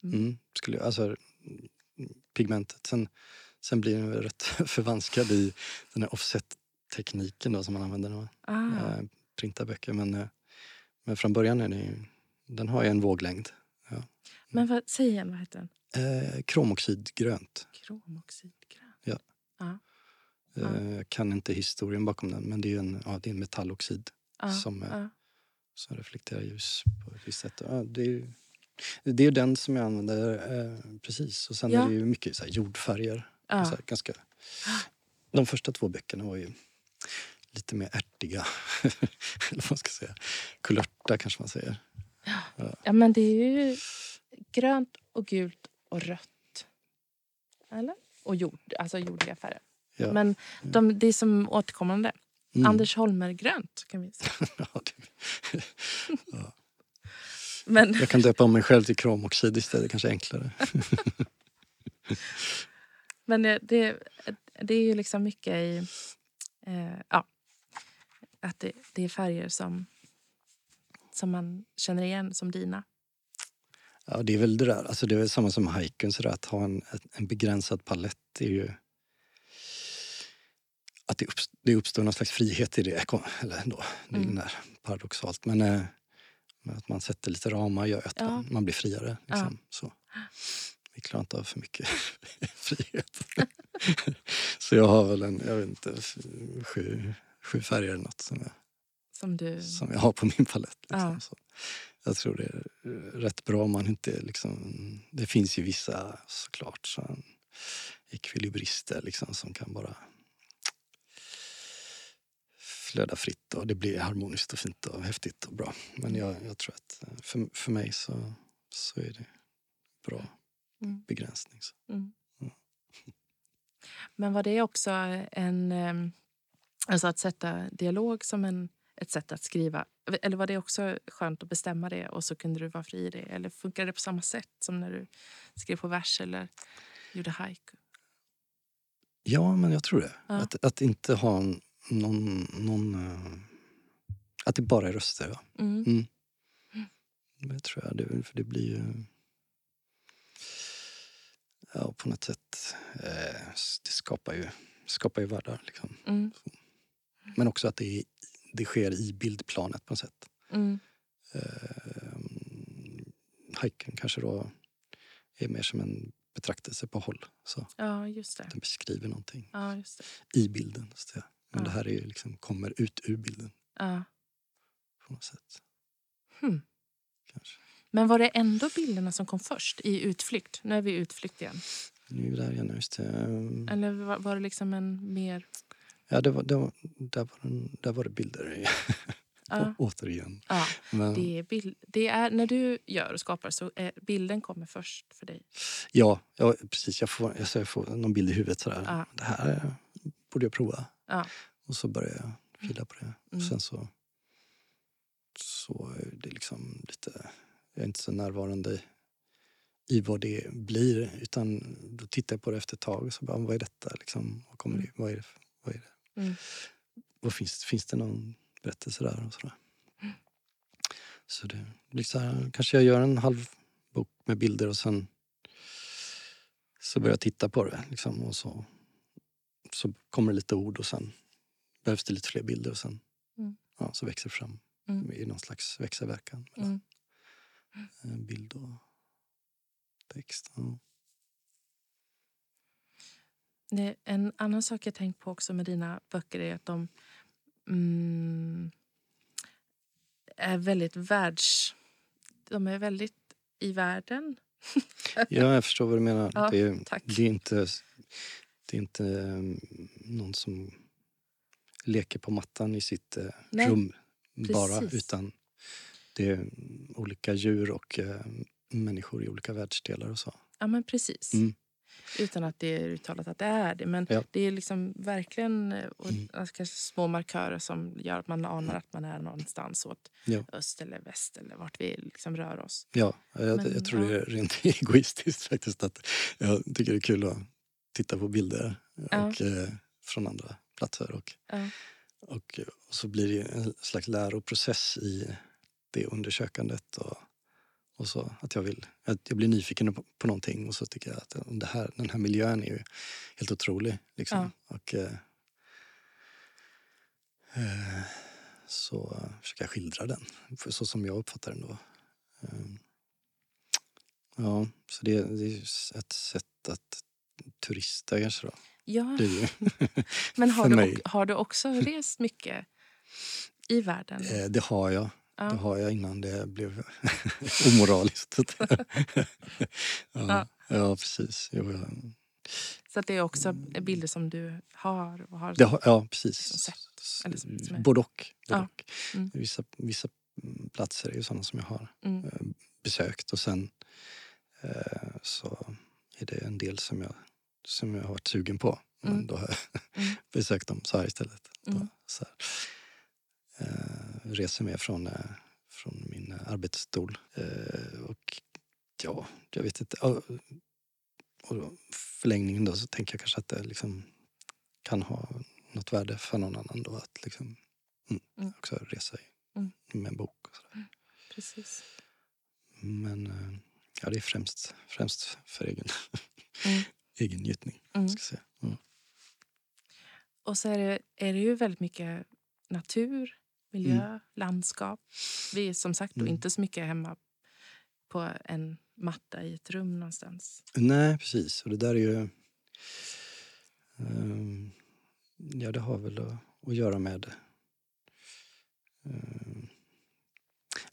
Mm. Mm. Skulle, alltså, pigmentet. Sen, sen blir den rätt förvanskad i den här offset-tekniken då, som man använder när man Ah, eh, printar böcker. Men, eh, men från början är ju, den har ju en våglängd. Men vad, säg igen, vad heter den? Eh, kromoxidgrönt. Kromoxidgrön. Ja. Ja. Eh, jag kan inte historien bakom den men det är ju en, ja, det är en metalloxid Ja, som, ja. som reflekterar ljus på ett visst sätt. Ja, det, är, det är den som jag använder eh, precis. Och sen Ja. är det ju mycket så jordfärger. Ja. Så ganska, de första två böckerna var ju lite mer ärtiga. Eller vad man ska säga. Kulörta kanske man säger. ja, men det är ju grönt och gult och rött. Eller? Och jord, alltså jordiga färger. Ja. Men de, det är som återkommande. Mm. Anders Holmer-grönt kan vi säga. Ja, det, Men, jag kan döpa om mig själv till kromoxid istället, kanske enklare. men det, det, det är ju liksom mycket i... Eh, ja, att det, det är färger som, som man känner igen som dina. Ja, det är väl det där. Alltså det är väl samma som där, att ha en, en begränsad palett är ju... Att det, uppst- det uppstår någon slags frihet i det. Eller då, det är Mm. mm. paradoxalt. Men, eh, att man sätter lite ramar gör att Ja. man, man blir friare. Liksom. Så. Vi klarar inte av för mycket frihet. så jag har väl en, jag vet inte, sju, sju färger eller något som jag, Som du... som jag har på min palett. Liksom. Ja. Så jag tror det är rätt bra om man inte liksom... Det finns ju vissa såklart så ekvilibrister liksom, som kan bara flödar fritt och det blir harmoniskt och fint och häftigt och bra. Men jag, jag tror att eh, för, för mig så, så är det bra Mm. begränsning. Mm. Mm. Men var det också en... Alltså att sätta dialog som en, ett sätt att skriva. Eller var det också skönt att bestämma det och så kunde du vara fri i det? Eller funkar det på samma sätt som när du skrev på vers eller gjorde haiku? Ja, men jag tror det. Ja. Att, att inte ha någon... någon eh, att det bara är röster. Ja. Mm. Mm. Det tror jag. Det, för det blir ju... Ja, på något sätt. Eh, det skapar ju, skapar ju världar. Liksom. Mm. Men också att det, det sker i bildplanet på något sätt. Mm. Eh, haiken kanske då är mer som en betraktelse på håll. Så Ja, just det. den beskriver någonting Ja, just det. i bilden. Så. Men Ja. det här är liksom, kommer ut ur bilden Ja. på något sätt. Hmm. Kanske. Men var det ändå bilderna som kom först i utflykt? Nu är vi i utflykt igen. Nu är vi där igen. Just det. Eller var, var det liksom en mer... Ja, det var, det var, där, var det, där var det bilder Ja, återigen. ja. Men, Det är bild, det är, när du gör och skapar så är bilden kommer först för dig. ja, ja, precis. Jag får, jag, så jag får någon bild i huvudet. Sådär. Ja. Det här borde jag prova. Ja. Och så börjar jag fila på det. Och Mm. sen så, så är det liksom lite... Jag är inte så närvarande i, i vad det blir. Utan då tittar jag på det efter ett tag och så bara, vad är detta? Liksom, vad, kommer det, vad är det? Vad, är det? Mm. vad finns, finns det någon berättelse där? Och sådär. Så det blir så här, kanske jag gör en halv bok med bilder och sen så börjar jag titta på det. Liksom, och så, så kommer det lite ord och sen behövs det lite fler bilder och sen Mm. ja, så växer det fram Mm. i någon slags växelverkan mellan Mm. bild och text. Ja. En annan sak jag tänkt på också med dina böcker är att de mm, är väldigt världs... De är väldigt i världen. ja, jag förstår vad du menar. Ja, det, är, tack. det är inte, det är inte eh, någon som leker på mattan i sitt eh, Nej, rum bara. precis. Utan det är olika djur och eh, människor i olika världsdelar och så. Ja, men precis. Mm. Utan att det är uttalat att det är det. Men Ja. det är liksom verkligen eh, och, Mm. alltså, kanske små markörer som gör att man anar att man är någonstans åt Ja. öst eller väst eller vart vi liksom rör oss. Ja, jag, Men, jag tror ja. det är rent egoistiskt faktiskt. att Jag tycker det är kul att titta på bilder och, eh, från andra platser. Och, och, och så blir det en slags läroprocess i det undersökandet. Och, och så att jag, vill, att jag blir nyfiken på, på någonting och så tycker jag att det här, den här miljön är ju helt otrolig. Liksom. Och, eh, eh, så försöker jag skildra den, så som jag uppfattar den då. Eh, ja, så det, det är ett sätt att turista kanske då. Ja, men har du, har du också rest mycket i världen? eh, det har jag. Ja. Det har jag innan det blev omoraliskt. ja, ja, precis. Jo, jag, Så att det är också bilder som du har? Och har har, ja, precis. Sett, eller som- som är- Både och. Både Ja. och. Mm. Vissa, vissa mm, platser är ju sådana som jag har Mm. eh, besökt och sen eh, så är det en del som jag, som jag har varit sugen på. Men Mm. då har jag Mm. besökt dem så här istället. Mm. Då, så här. Eh, reser med från, eh, från min arbetsstol. Eh, och ja, jag vet inte. Och, förlängningen då så tänker jag kanske att det liksom kan ha något värde för någon annan då att liksom mm, Mm. också resa i, Mm. med en bok. Och sådär. Precis. Men eh, ja, det är främst, främst för egen, Mm. egen njutning. Mm. Ska jag säga. Mm. Och så är det, är det ju väldigt mycket natur, miljö, landskap. Vi är som sagt då Mm. inte så mycket hemma på en matta i ett rum någonstans. Nej, precis. Och det där är ju... ehm, ja, det har väl att, att göra med... ehm,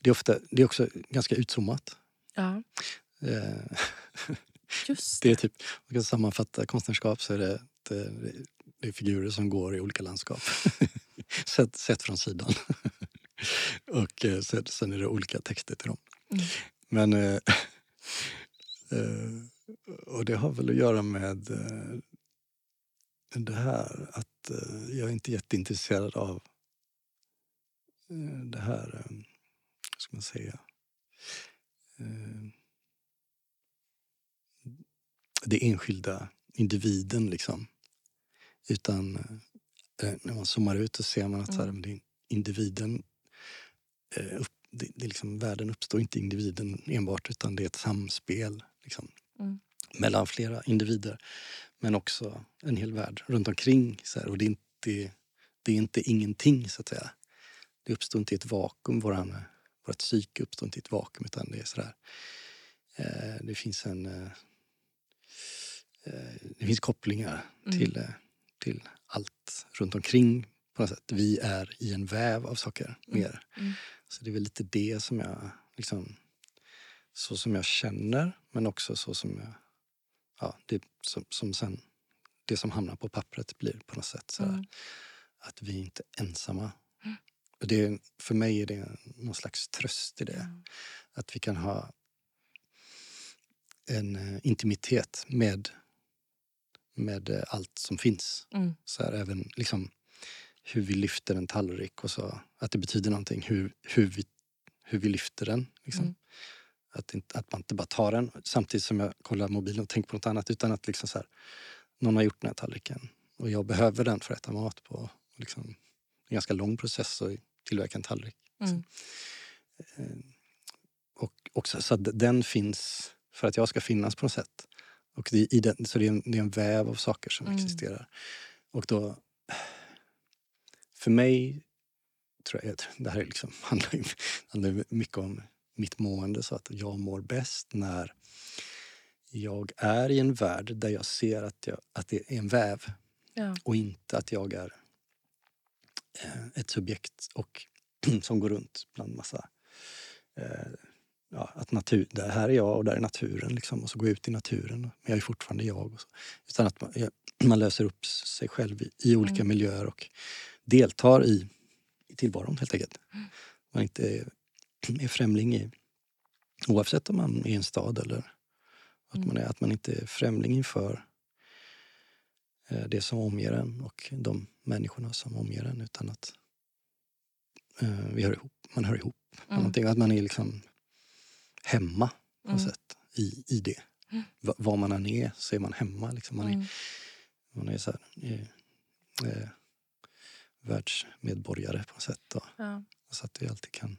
det, är ofta, det är också ganska utzoomat. Ja, Eh, just det det. är typ, man kan sammanfatta konstnärskap så är det, det, det är figurer som går i olika landskap. sett, sett från sidan. och eh, sen, sen är det olika texter till dem. Mm. Men... Eh, eh, och det har väl att göra med eh, det här att eh, jag är inte jätteintresserad av eh, det här, vad ska man säga, det enskilda individen liksom. Utan eh, när man zoomar ut så ser man att så här, Mm. det individen, eh, upp, det, det liksom, världen uppstår inte individen enbart utan det är ett samspel liksom, Mm. mellan flera individer. Men också en hel värld runt omkring. Så här, och det är, inte, det är inte ingenting så att säga. Det uppstår inte i ett vakuum. Våran, vårt psyke uppstår inte i ett vakuum utan det är sådär. Eh, det finns en... Eh, eh, det finns kopplingar Mm. till, eh, till allt runt omkring på något sätt. Vi är i en väv av saker Mm. mer. Mm. Så det är väl lite det som jag liksom... Så som jag känner, men också så som jag... Ja, det som, som sen... Det som hamnar på pappret blir på något sätt sådär. Mm. Att vi inte är ensamma. Och det, för mig är det någon slags tröst i det. Mm. Att vi kan ha en eh, intimitet med, med eh, allt som finns. Mm. Så här, även liksom hur vi lyfter en tallrik och så. Att det betyder någonting hur, hur, vi, hur vi lyfter den. Liksom. Mm. Att, inte, att man inte bara tar den samtidigt som jag kollar mobilen och tänker på något annat. Utan att liksom så här, någon har gjort den här tallriken och jag behöver den för att äta mat på. Liksom, en ganska lång process att tillverka en tallrik. Mm. Eh, och också så att den finns för att jag ska finnas på något sätt. Och det, i den, så det är, en, det är en väv av saker som Mm. existerar. Och då... För mig tror jag, det här är liksom, handlar, ju, handlar mycket om mitt mående. Så att jag mår bäst när jag är i en värld där jag ser att, jag, att det är en väv Ja. och inte att jag är eh, ett subjekt och som går runt bland massa... Eh, ja, att natur, det här är jag och där är naturen. Liksom, och så går jag ut i naturen. Men jag är fortfarande jag. Och så. Utan att man, man löser upp sig själv i, i olika Mm. miljöer och deltar i, i tillvaron helt enkelt. Man inte är, är främling i... Oavsett om man är i en stad eller att, Mm. man, är, att man inte är främling inför eh, det som omger en och de människorna som omger en utan att eh, vi hör ihop, man hör ihop. Mm. Någonting, att man är liksom hemma på något Mm. sätt i, i det. Mm. Va, var man än är så är man hemma. Liksom. Man, är, Mm. man är så här, eh, eh, världsmedborgare på något sätt. Och, Ja. så att det alltid kan...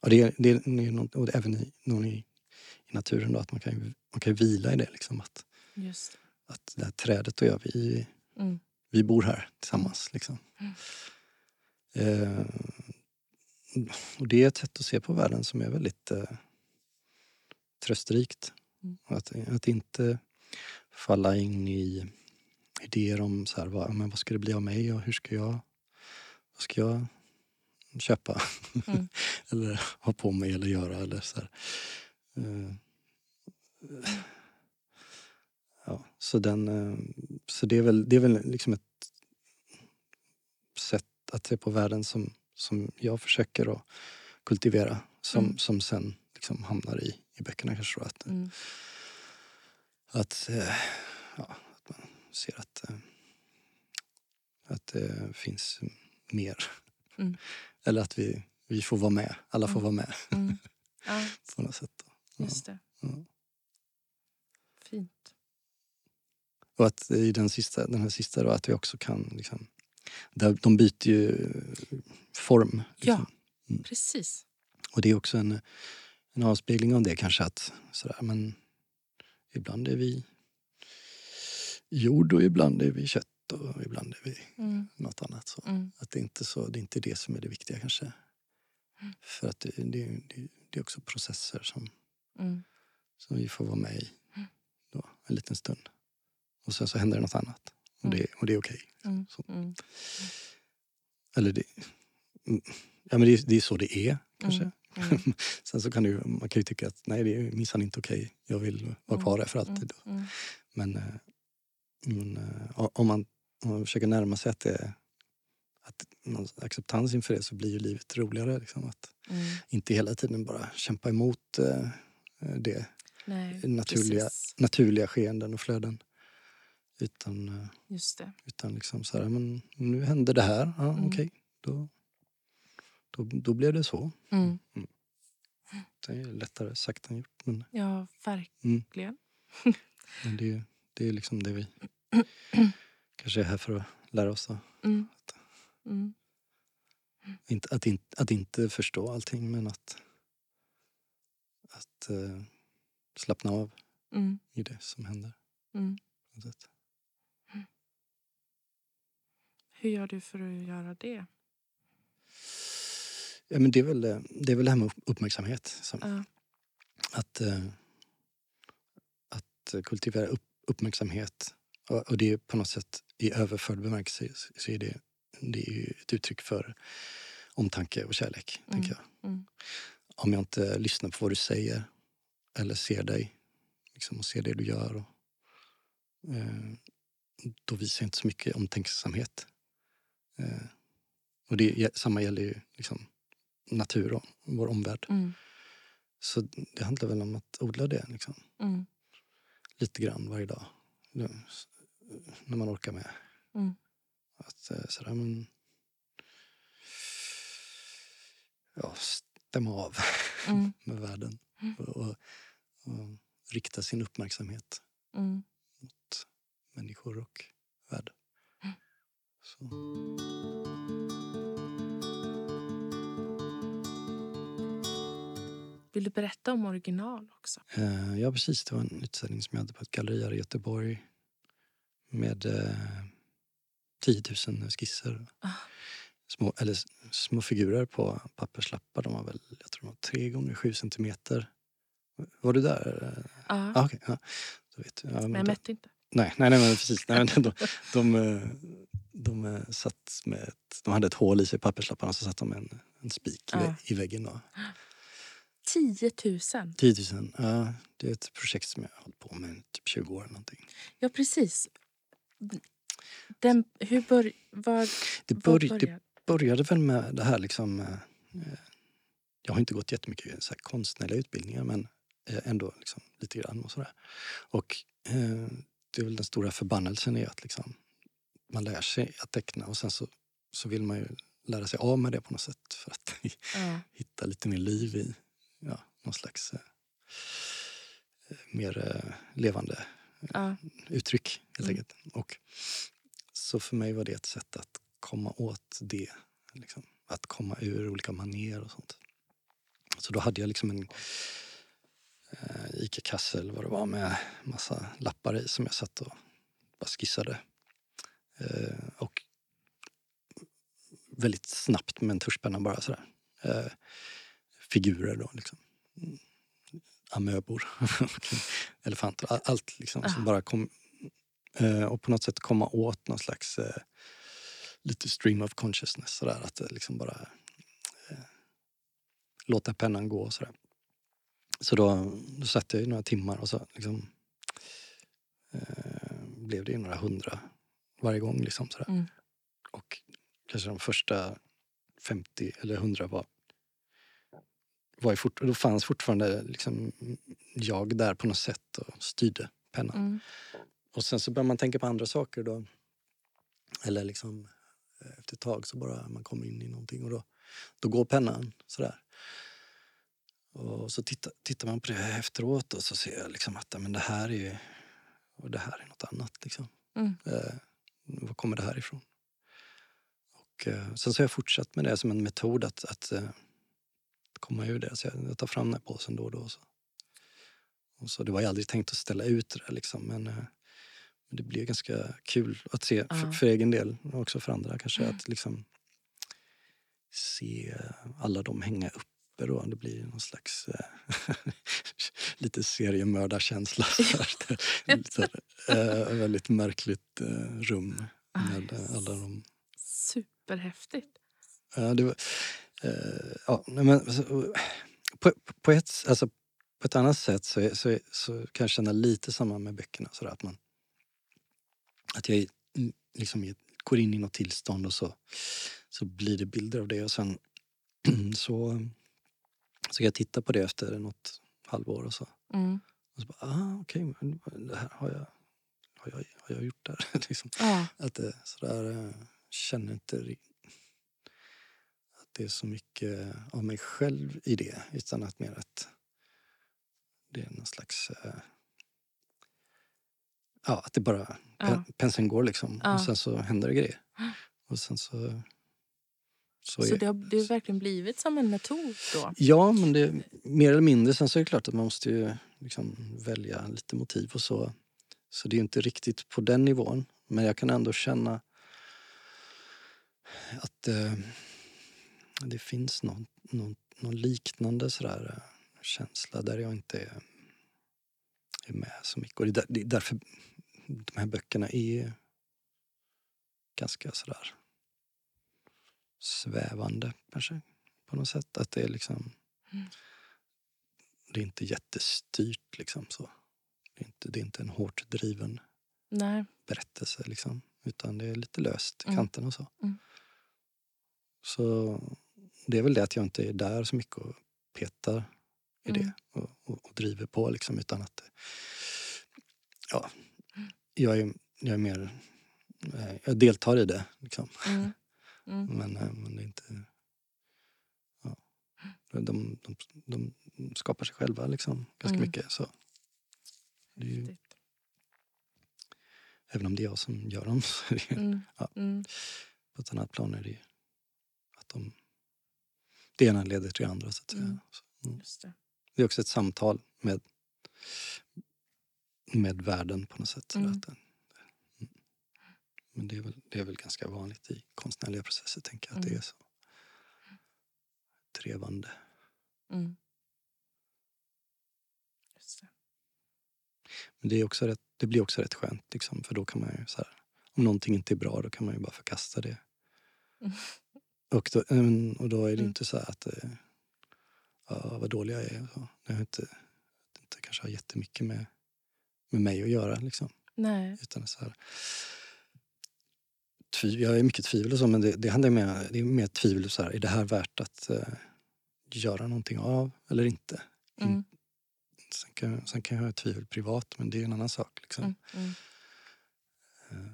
Och det, är- det, är- är något, och även i, någon i, i naturen då, att man kan, man kan vila i det. Liksom, att, Just att det här trädet och jag, vi, Mm. vi bor här tillsammans. Liksom. Eh, och det är ett sätt att se på världen som är väldigt eh, trösterikt. Mm. Att, att inte falla in i idéer om så här, vad, men vad ska det bli av mig och hur ska jag, vad ska jag köpa? Mm. eller ha på mig eller göra. Eller så här. Eh, ja, så, den, eh, så det är väl, det är väl liksom ett sätt att se på världen som, som jag försöker att kultivera. Som, Mm. som sen liksom hamnar i, i böckerna kanske. Då, att, Mm. att, eh, ja, att man ser att, eh, att det finns mer. Mm. Eller att vi, vi får vara med. Alla får Mm. vara med Mm. Ja, på något sätt. Då. Ja. just det. Ja. Fint. Och att i den, sista, den här sista då, att vi också kan liksom, de byter ju form. Liksom. Precis. Och det är också en, en avspegling av det kanske att sådär, men ibland är vi jord och ibland är vi kött och ibland är vi Mm. något annat. Så. Mm. Att det inte så, det är inte det som är det viktiga kanske. För att det, det, det, det är också processer som, Mm. som vi får vara med i då, en liten stund. Och sen så händer det något annat. Och det, och det är okej. Mm. Så. Mm. Eller det, mm, ja, men det, är- det är så det är kanske. Mm. Mm. Sen så kan ju, man kan ju tycka att nej, det är minsann inte okej. Jag vill vara kvar här för alltid. Mm. Mm. Men, eh, men eh, om, man, om man försöker närma sig att det, att någon acceptans inför det så blir ju livet roligare. Liksom, att Mm. inte hela tiden bara kämpa emot eh, det Nej, naturliga, precis. naturliga skeenden och flöden. Utan, eh, Just det. utan liksom så här, men nu hände det här. Ja, Mm. Okej, då, då, då blev det så. Mm. Det är lättare sagt än gjort. Men, Ja, verkligen. men det, är- det är liksom det vi kanske är här för att lära oss. Mm. Mm. Inte, att, in, att inte förstå allting men att, att eh, slappna av Mm. i det som händer. Mm. Hur gör du för att göra det? Ja, men det, är väl, eh, det är väl det här med upp- uppmärksamhet. Ja. att, eh, att kultivera upp, uppmärksamhet. Och, det är på något sätt i överförd bemärkelse så är det, det är ett uttryck för omtanke och kärlek. Mm. tänker jag. Mm. Om jag inte lyssnar på vad du säger eller ser dig liksom, och ser det du gör. Och, eh, då visar jag inte så mycket omtänksamhet. Eh, och det, samma gäller ju liksom, natur och vår omvärld. Mm. Så det handlar väl om att odla det liksom, Mm. lite grann varje dag. När man orkar med. Mm. Att eh, sådär, men... Ja, stämma av Mm. med världen. Och, och, och rikta sin uppmärksamhet Mm. mot människor och värld. Så. Vill du berätta om original också? Eh, ja, precis. Det var en utställning som jag hade på ett galleri här i Göteborg med eh, 10 000 skisser. Ah. Små, eller små figurer på papperslappar. De var väl jag tror de var tre gånger sju centimeter. Var du där? Ja. Ah, okej, ja. Då vet du. Ja, men jag då- mätte inte. Nej, nej, nej men precis. Nej, men de, de, eh, de, eh, satt med ett, de hade ett hål i sig papperslapparna så satt de med en, en spik i, vä- i väggen. Då. 10 000. 10 000. Ja, det är ett projekt som jag har hållit på med i typ 20 år. eller Någonting. Ja, precis. Den, hur bör, var, Det, var börj, det började? började väl med det här liksom... eh, Jag har inte gått jättemycket så här konstnärliga utbildningar men eh, ändå liksom lite grann och sådär. Och eh, det är väl den stora förbannelsen är att liksom man lär sig att teckna och sen så, så vill man ju lära sig av med det på något sätt för att Ja. hitta lite mer liv i ja, någon slags eh, eh, mer eh, levande Ja. uttryck helt Mm. enkelt. Och så för mig var det ett sätt att komma åt det. Liksom. Att komma ur olika manér och sånt. Så då hade jag liksom en eh, Ica-kasse eller vad det var med massa lappar i som jag satt och bara skissade. Eh, och väldigt snabbt med en tuschpenna bara sådär. Eh, figurer då liksom. Mm. Amöbor, elefanter, all- allt liksom som Ah. bara kom eh, och på något sätt komma åt någon slags eh, lite stream of consciousness sådär att det liksom bara eh, låta pennan gå och sådär. Så då, då satt jag i några timmar och så liksom eh, blev det ju några hundra varje gång liksom sådär. Mm. Och kanske de första 50 eller 100 var, var ju fort, då fanns fortfarande liksom jag där på något sätt och styrde pennan. Mm. Och sen så börjar man tänka på andra saker då. Eller liksom eh, efter ett tag så bara man kommer in i någonting och då, då går pennan sådär. Och så tittar, tittar man på det efteråt och så ser jag liksom att men det här är ju, och det här är något annat liksom. Mm. Eh, var kommer det här ifrån? Och eh, sen så har jag fortsatt med det som en metod att, att eh, komma ur det. Så jag, tar fram den här påsen då och då. Så. Och så, det var ju aldrig tänkt att ställa ut det där liksom, men, eh, men det blir ganska kul att se för, Ja. för egen del och också för andra kanske att liksom se alla de hänga uppe då. Det blir någon slags eh, lite seriemördarkänsla. Lite eh, väldigt märkligt eh, rum med Aj, eh, alla de Superhäftigt. Ja, det var, eh, ja, nej, men, så, på, på, ett, alltså, på ett annat sätt så, så, så kan jag känna lite samma med böckerna. Så att, man, att jag mm, liksom går in i något tillstånd och så, så blir det bilder av det och sen så, så kan jag titta på det efter något halvår och så. Mm. Och så bara, ah, okej, men det här har jag, har jag, har jag gjort där. liksom. Ja. Att det sådär, eh, känner inte ri- att det är så mycket av mig själv i det. Utan att mer att det är någon slags... eh, Ja, att det bara... Ja. pen- Penseln går liksom. Ja. Och sen så händer det grejer. Och sen så... Så, Så är, det har, det har verkligen blivit som en metod då? Ja, men det, mer eller mindre. Sen så är det klart att man måste ju liksom välja lite motiv och så. Så det är inte riktigt på den nivån. Men jag kan ändå känna att eh, det finns någon, någon, någon liknande sådär, eh, känsla där jag inte är, är med så mycket. Och det är, där, det är därför de här böckerna är ganska sådär svävande kanske på något sätt. Att det är liksom... Det är inte jättestyrt liksom så. Det är inte, det är inte en hårt driven Nej. berättelse liksom. Utan det är lite löst i Mm. kanten och så. Mm. Så det är väl det att jag inte är där så mycket och petar i Mm. det och, och, och driver på liksom utan att... Ja, jag är, jag är mer... eh, Jag deltar i det liksom. Mm. Mm. Men, eh, men det är inte... Ja. De, de, de skapar sig själva liksom ganska Mm. mycket. Så. Det är ju, även om det är jag som gör dem så är det Mm. Ja. Mm. på ett annat plan är det ju att de... Det ena leder till det andra så att. Mm. Mm. Det. Det är också ett samtal med, med världen på något sätt. Mm. att, den- mm. Men det är, väl, det är väl ganska vanligt i konstnärliga processer, tänker jag, att det Mm. är så. Trevande. Mm. Just det. Men det, är också rätt, det blir också rätt skönt, liksom, för då kan man ju så här, om någonting inte är bra, då kan man ju bara förkasta det. Och, då, mm, och då är det Mm. inte så att, eh, ja, vad dålig jag är. Det har inte, inte kanske har jättemycket med, med mig att göra. Liksom. Nej. Utan så här, tviv, jag är mycket tvivel och så, men det, det handlar med, det är mer tvivel. Så här, är det här värt att eh, göra någonting av eller inte? Mm. Sen, kan, sen kan jag ha tvivel privat, men det är en annan sak. Liksom. Mm. Mm. Eh,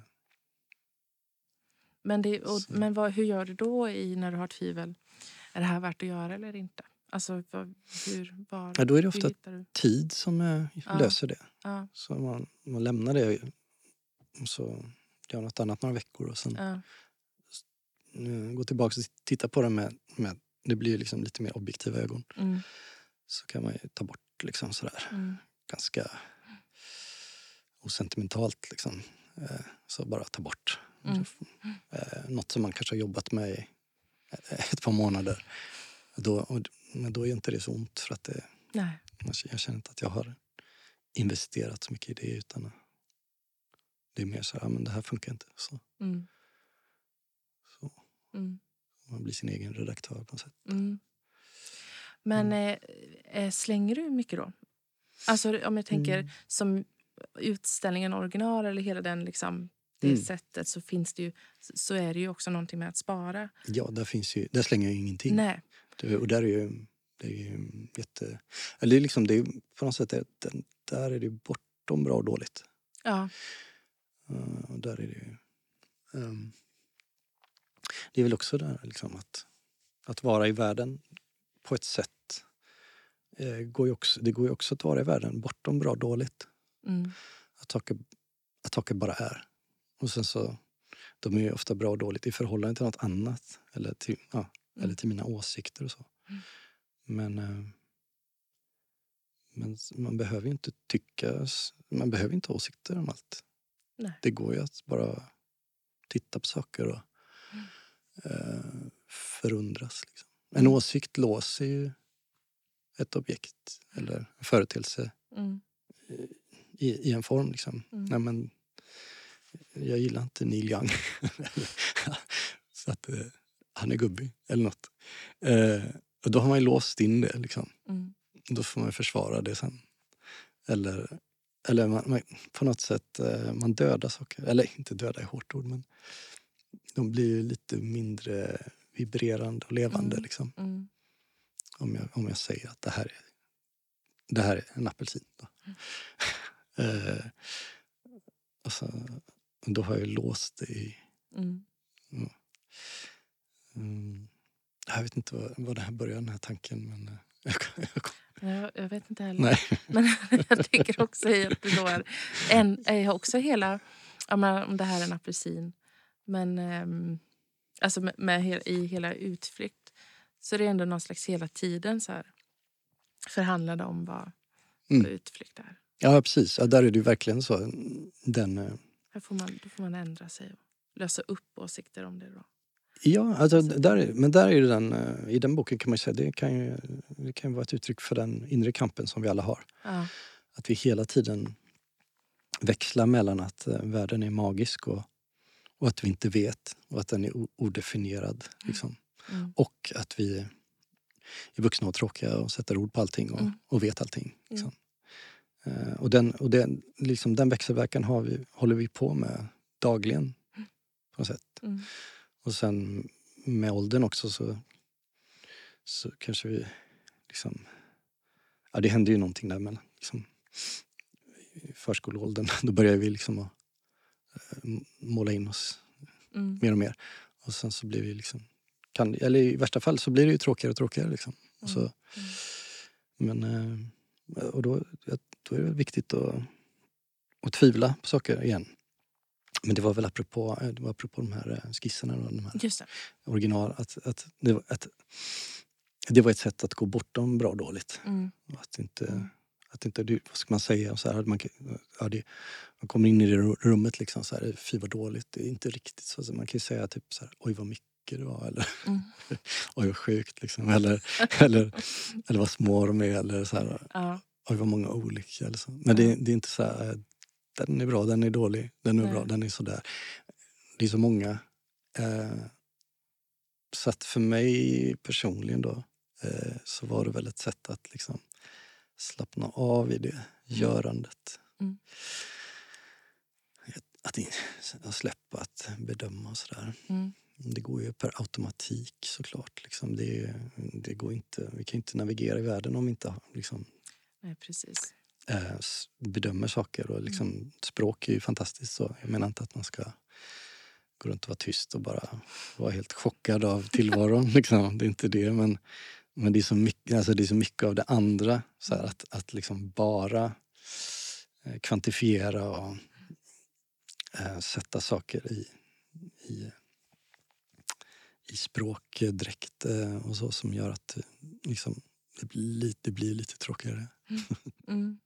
Men, det, och, men vad, hur gör du då i, när du har tvivel? Är det här värt att göra eller inte? Alltså, vad, hur, var, Ja, då är det ofta tid som eh, Ja. löser det. Ja, Så man, man lämnar det och så gör något annat några veckor och sen ja, går tillbaka och tittar på det med, med det blir liksom lite mer objektiva ögon. mm, Så kan man ju ta bort liksom sådär mm, ganska osentimentalt liksom. Eh, så bara ta bort. Mm. Eh, något som man kanske har jobbat med i eh, ett par månader. Då, men då är inte det så ont för att det, nej. jag känner inte att jag har investerat så mycket i det utan det är mer så här, men det här funkar inte. Så, Mm, så mm, man blir sin egen redaktör på något sätt. mm. Men eh, eh, slänger du mycket då? Alltså om jag tänker Mm. som utställningen original eller hela den liksom, det Mm. sättet så finns det ju så är det ju också någonting med att spara. Ja, där, finns ju, där slänger jag ingenting. Nej. Det, och där är ju, det är ju jätte... Eller det är liksom, det är, på något sätt, där är det bortom bra och dåligt. Ja. Eh, och där är det ju... ehm, det är väl också där liksom att, att vara i världen på ett sätt eh, går också, det går ju också att vara i världen bortom bra och dåligt. Mm. Att saker, att saker bara är. Och sen så, de är ju ofta bra och dåligt i förhållande till något annat. Eller till, ja, Mm. eller till mina åsikter och så. Mm. Men, eh, men man behöver ju inte tycka, man behöver inte ha åsikter om allt. Nej. Det går ju att bara titta på saker och Mm. eh, förundras. Liksom. En Mm. åsikt låser ju ett objekt eller en företeelse Mm. i, i en form. Liksom. Mm. Nej, men, jag gillar inte Neil Young. så att eh, han är gubbig eller något. Eh, och då har man ju låst in det. Liksom. Mm. Då får man försvara det sen. Eller, eller man, man, på något sätt, eh, man dödar saker. Eller inte döda är hårt ord, men de blir ju lite mindre vibrerande och levande. Mm. Liksom. Mm. Om, jag, om jag säger att det här är, det här är en apelsin. Då. eh, och så, då har jag låst det i... Mm. Mm, jag vet inte vad, vad det här började, den här tanken. Men, eh, jag, jag, Jag, jag vet inte heller. nej. Men jag tycker också att det då är, en, är också hela... ja, men Om det här är en apelsin. Men ehm, alltså med, med, i hela utflykt så är det ändå någon slags hela tiden så här förhandlade om vad, Mm. vad utflykt är. Ja, precis. Ja, där är det verkligen så. Den, eh, Här får man, då får man ändra sig och lösa upp åsikter om det. Då. Ja, alltså, där, är- men där är den, eh, i den boken kan man säga det kan ju, det kan vara ett uttryck för den inre kampen som vi alla har. Ja. Att vi hela tiden växlar mellan att eh, världen är magisk och, och att vi inte vet och att den är odefinierad. Liksom. Mm. Och att vi är vuxna och tråkiga och sätter ord på allting och, Mm. och vet allting. Liksom. Eh, och den, och den, liksom, den växelverkan har vi, håller vi på med dagligen på något sätt. Mm. Och sen med åldern också så, så kanske vi liksom... Ja, det hände ju någonting där men liksom, i förskoleåldern då började vi liksom att eh, måla in oss Mm. mer och mer. Och sen så blir vi liksom... Kan, eller i värsta fall så blir det ju tråkigare och tråkigare. Liksom. Och så, Mm. men, eh, och då, då är det viktigt att, att tvivla på saker igen. Men det var väl apropå, det var apropå de här eh, skisserna. De här Just det. original. Att, att, det, var, att det var ett sätt att gå bortom bra och dåligt. Mm. Att inte, att inte, vad ska man säga, så här, man, ja, det, man kommer in i det ru- rummet liksom så här, fy vad dåligt, det är inte riktigt så man kan ju säga typ så här, oj vad mycket det var eller Mm. oj vad sjukt liksom. Eller, eller, eller vad små de är eller så här, Ja. oj vad många olika. Så. Men det, det är inte så här, den är bra, den är dålig, den är Nej. bra, den är sådär. Det är så många. Eh, så att för mig personligen då eh, så var det väl ett sätt att liksom slappna av i det görandet. Mm. Att, att släppa att bedöma och sådär. Mm. Det går ju per automatik såklart. Liksom. Det, det går inte, vi kan inte navigera i världen om vi inte liksom, Nej, precis. s- bedömer saker. Och liksom, Språk är ju fantastiskt. Så jag menar inte att man ska gå runt och vara tyst och bara vara helt chockad av tillvaron. liksom. Det är inte det. Men, men det, är så mycket, alltså det är så mycket av det andra. Så här, att, att liksom bara eh, kvantifiera och eh, sätta saker i, i, i språkdräkt eh, och så som gör att eh, liksom, det, blir lite, det blir lite tråkigare. Mm. mm.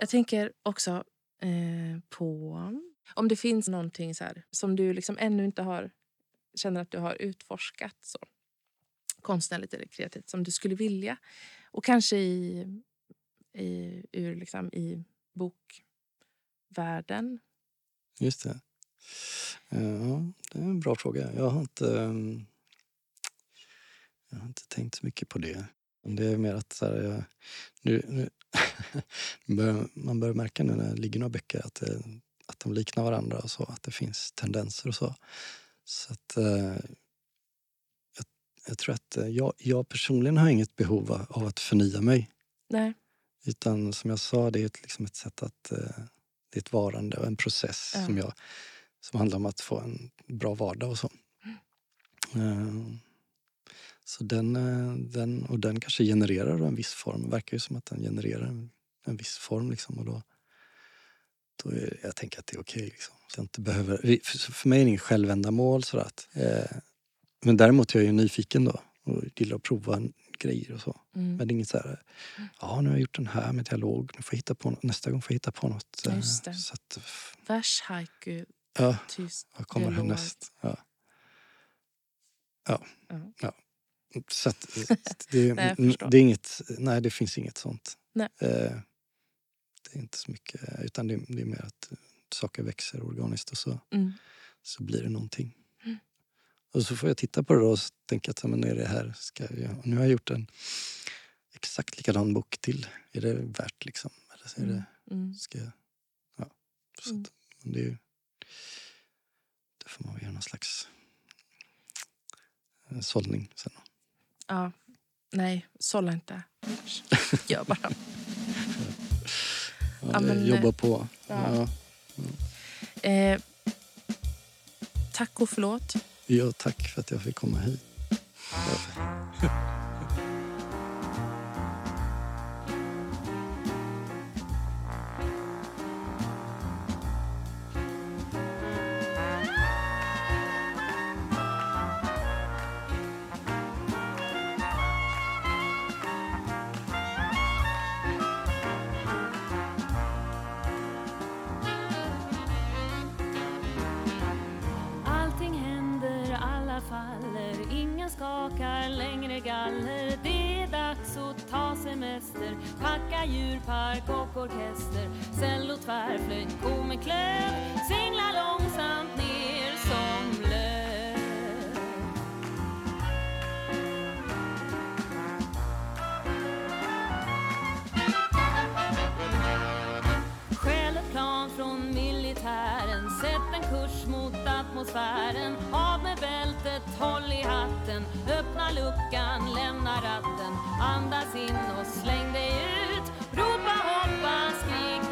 Jag tänker också eh, på om det finns någonting så här, som du liksom ännu inte har känner att du har utforskat så konstnärligt eller kreativt som du skulle vilja. Och kanske i, i, ur liksom, i bokvärlden. Just det. Ja, det är en bra fråga. Jag har inte, ehm, jag har inte tänkt så mycket på det. Det är mer att så här, jag, nu, nu börjar, man börjar märka nu när det ligger några böcker att, det, att de liknar varandra och så. Att det finns tendenser och så. Så att eh, jag, jag tror att eh, jag, jag personligen har inget behov av att förnya mig. Nej. Utan som jag sa, det är ett, liksom ett sätt att... Eh, det är ett varande och en process Ja. som, jag, som handlar om att få en bra vardag och så. Eh, så den, eh, den, och den kanske genererar en viss form. Det verkar ju som att den genererar en, en viss form. Liksom, och då, då är, jag tänker att det är okej. liksom. Så inte behöver, för, för mig är det inget självändamål. Så att, eh, men däremot är jag ju nyfiken då och gillar att prova grejer och så. Mm. Men det är inget så här, ja nu har jag gjort den här med dialog, nu får hitta på något, nästa gång får jag hitta på något. Eh, just det. Så att, f- Vers, haiku, ja, tyst, vad kommer härnäst? Ja. Ja. Ja. ja. Så att, eh, det, Nej, det är inget, nej det finns inget sånt. Nej. Eh, det är inte så mycket, eh, utan det, det är mer att eh, saker växer organiskt och så, Mm. så blir det någonting. Och så får jag titta på det och tänka att men är det här, ska jag, nu har jag gjort en exakt likadan bok till? Är det värt liksom? Eller är det, Mm. ska jag, ja, så Mm. men det är ju, det får man väl göra någon slags eh, sållning sen. Ja. Nej, sålla inte. Gör bara. Ja, men, jobba på. ja. Ja. Eh, tack och förlåt. Ja, tack för att jag fick komma hit. djurpark och orkester. Cello, tvärflöjt, ko med klöv, singla långsamt ner som löv. Stjäl ett plan från militären. Sätt en kurs mot atmosfären. Av med bältet, håll i hatten. Öppna luckan, lämna ratten. Andas in och släng dig ut for basking.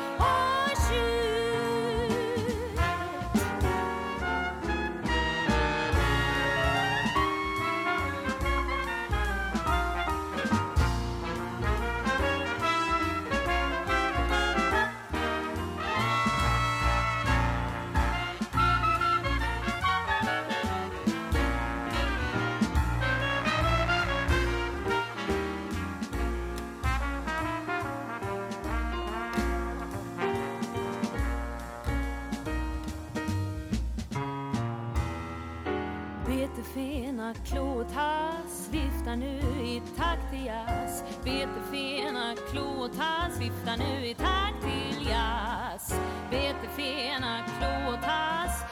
fina klotass viftar nu i takt till jazz. Bete fina klotass viftar nu i takt till jazz. Bete fina klotass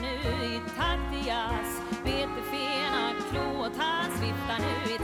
nu i takt till jazz. Bete fina klotass nu i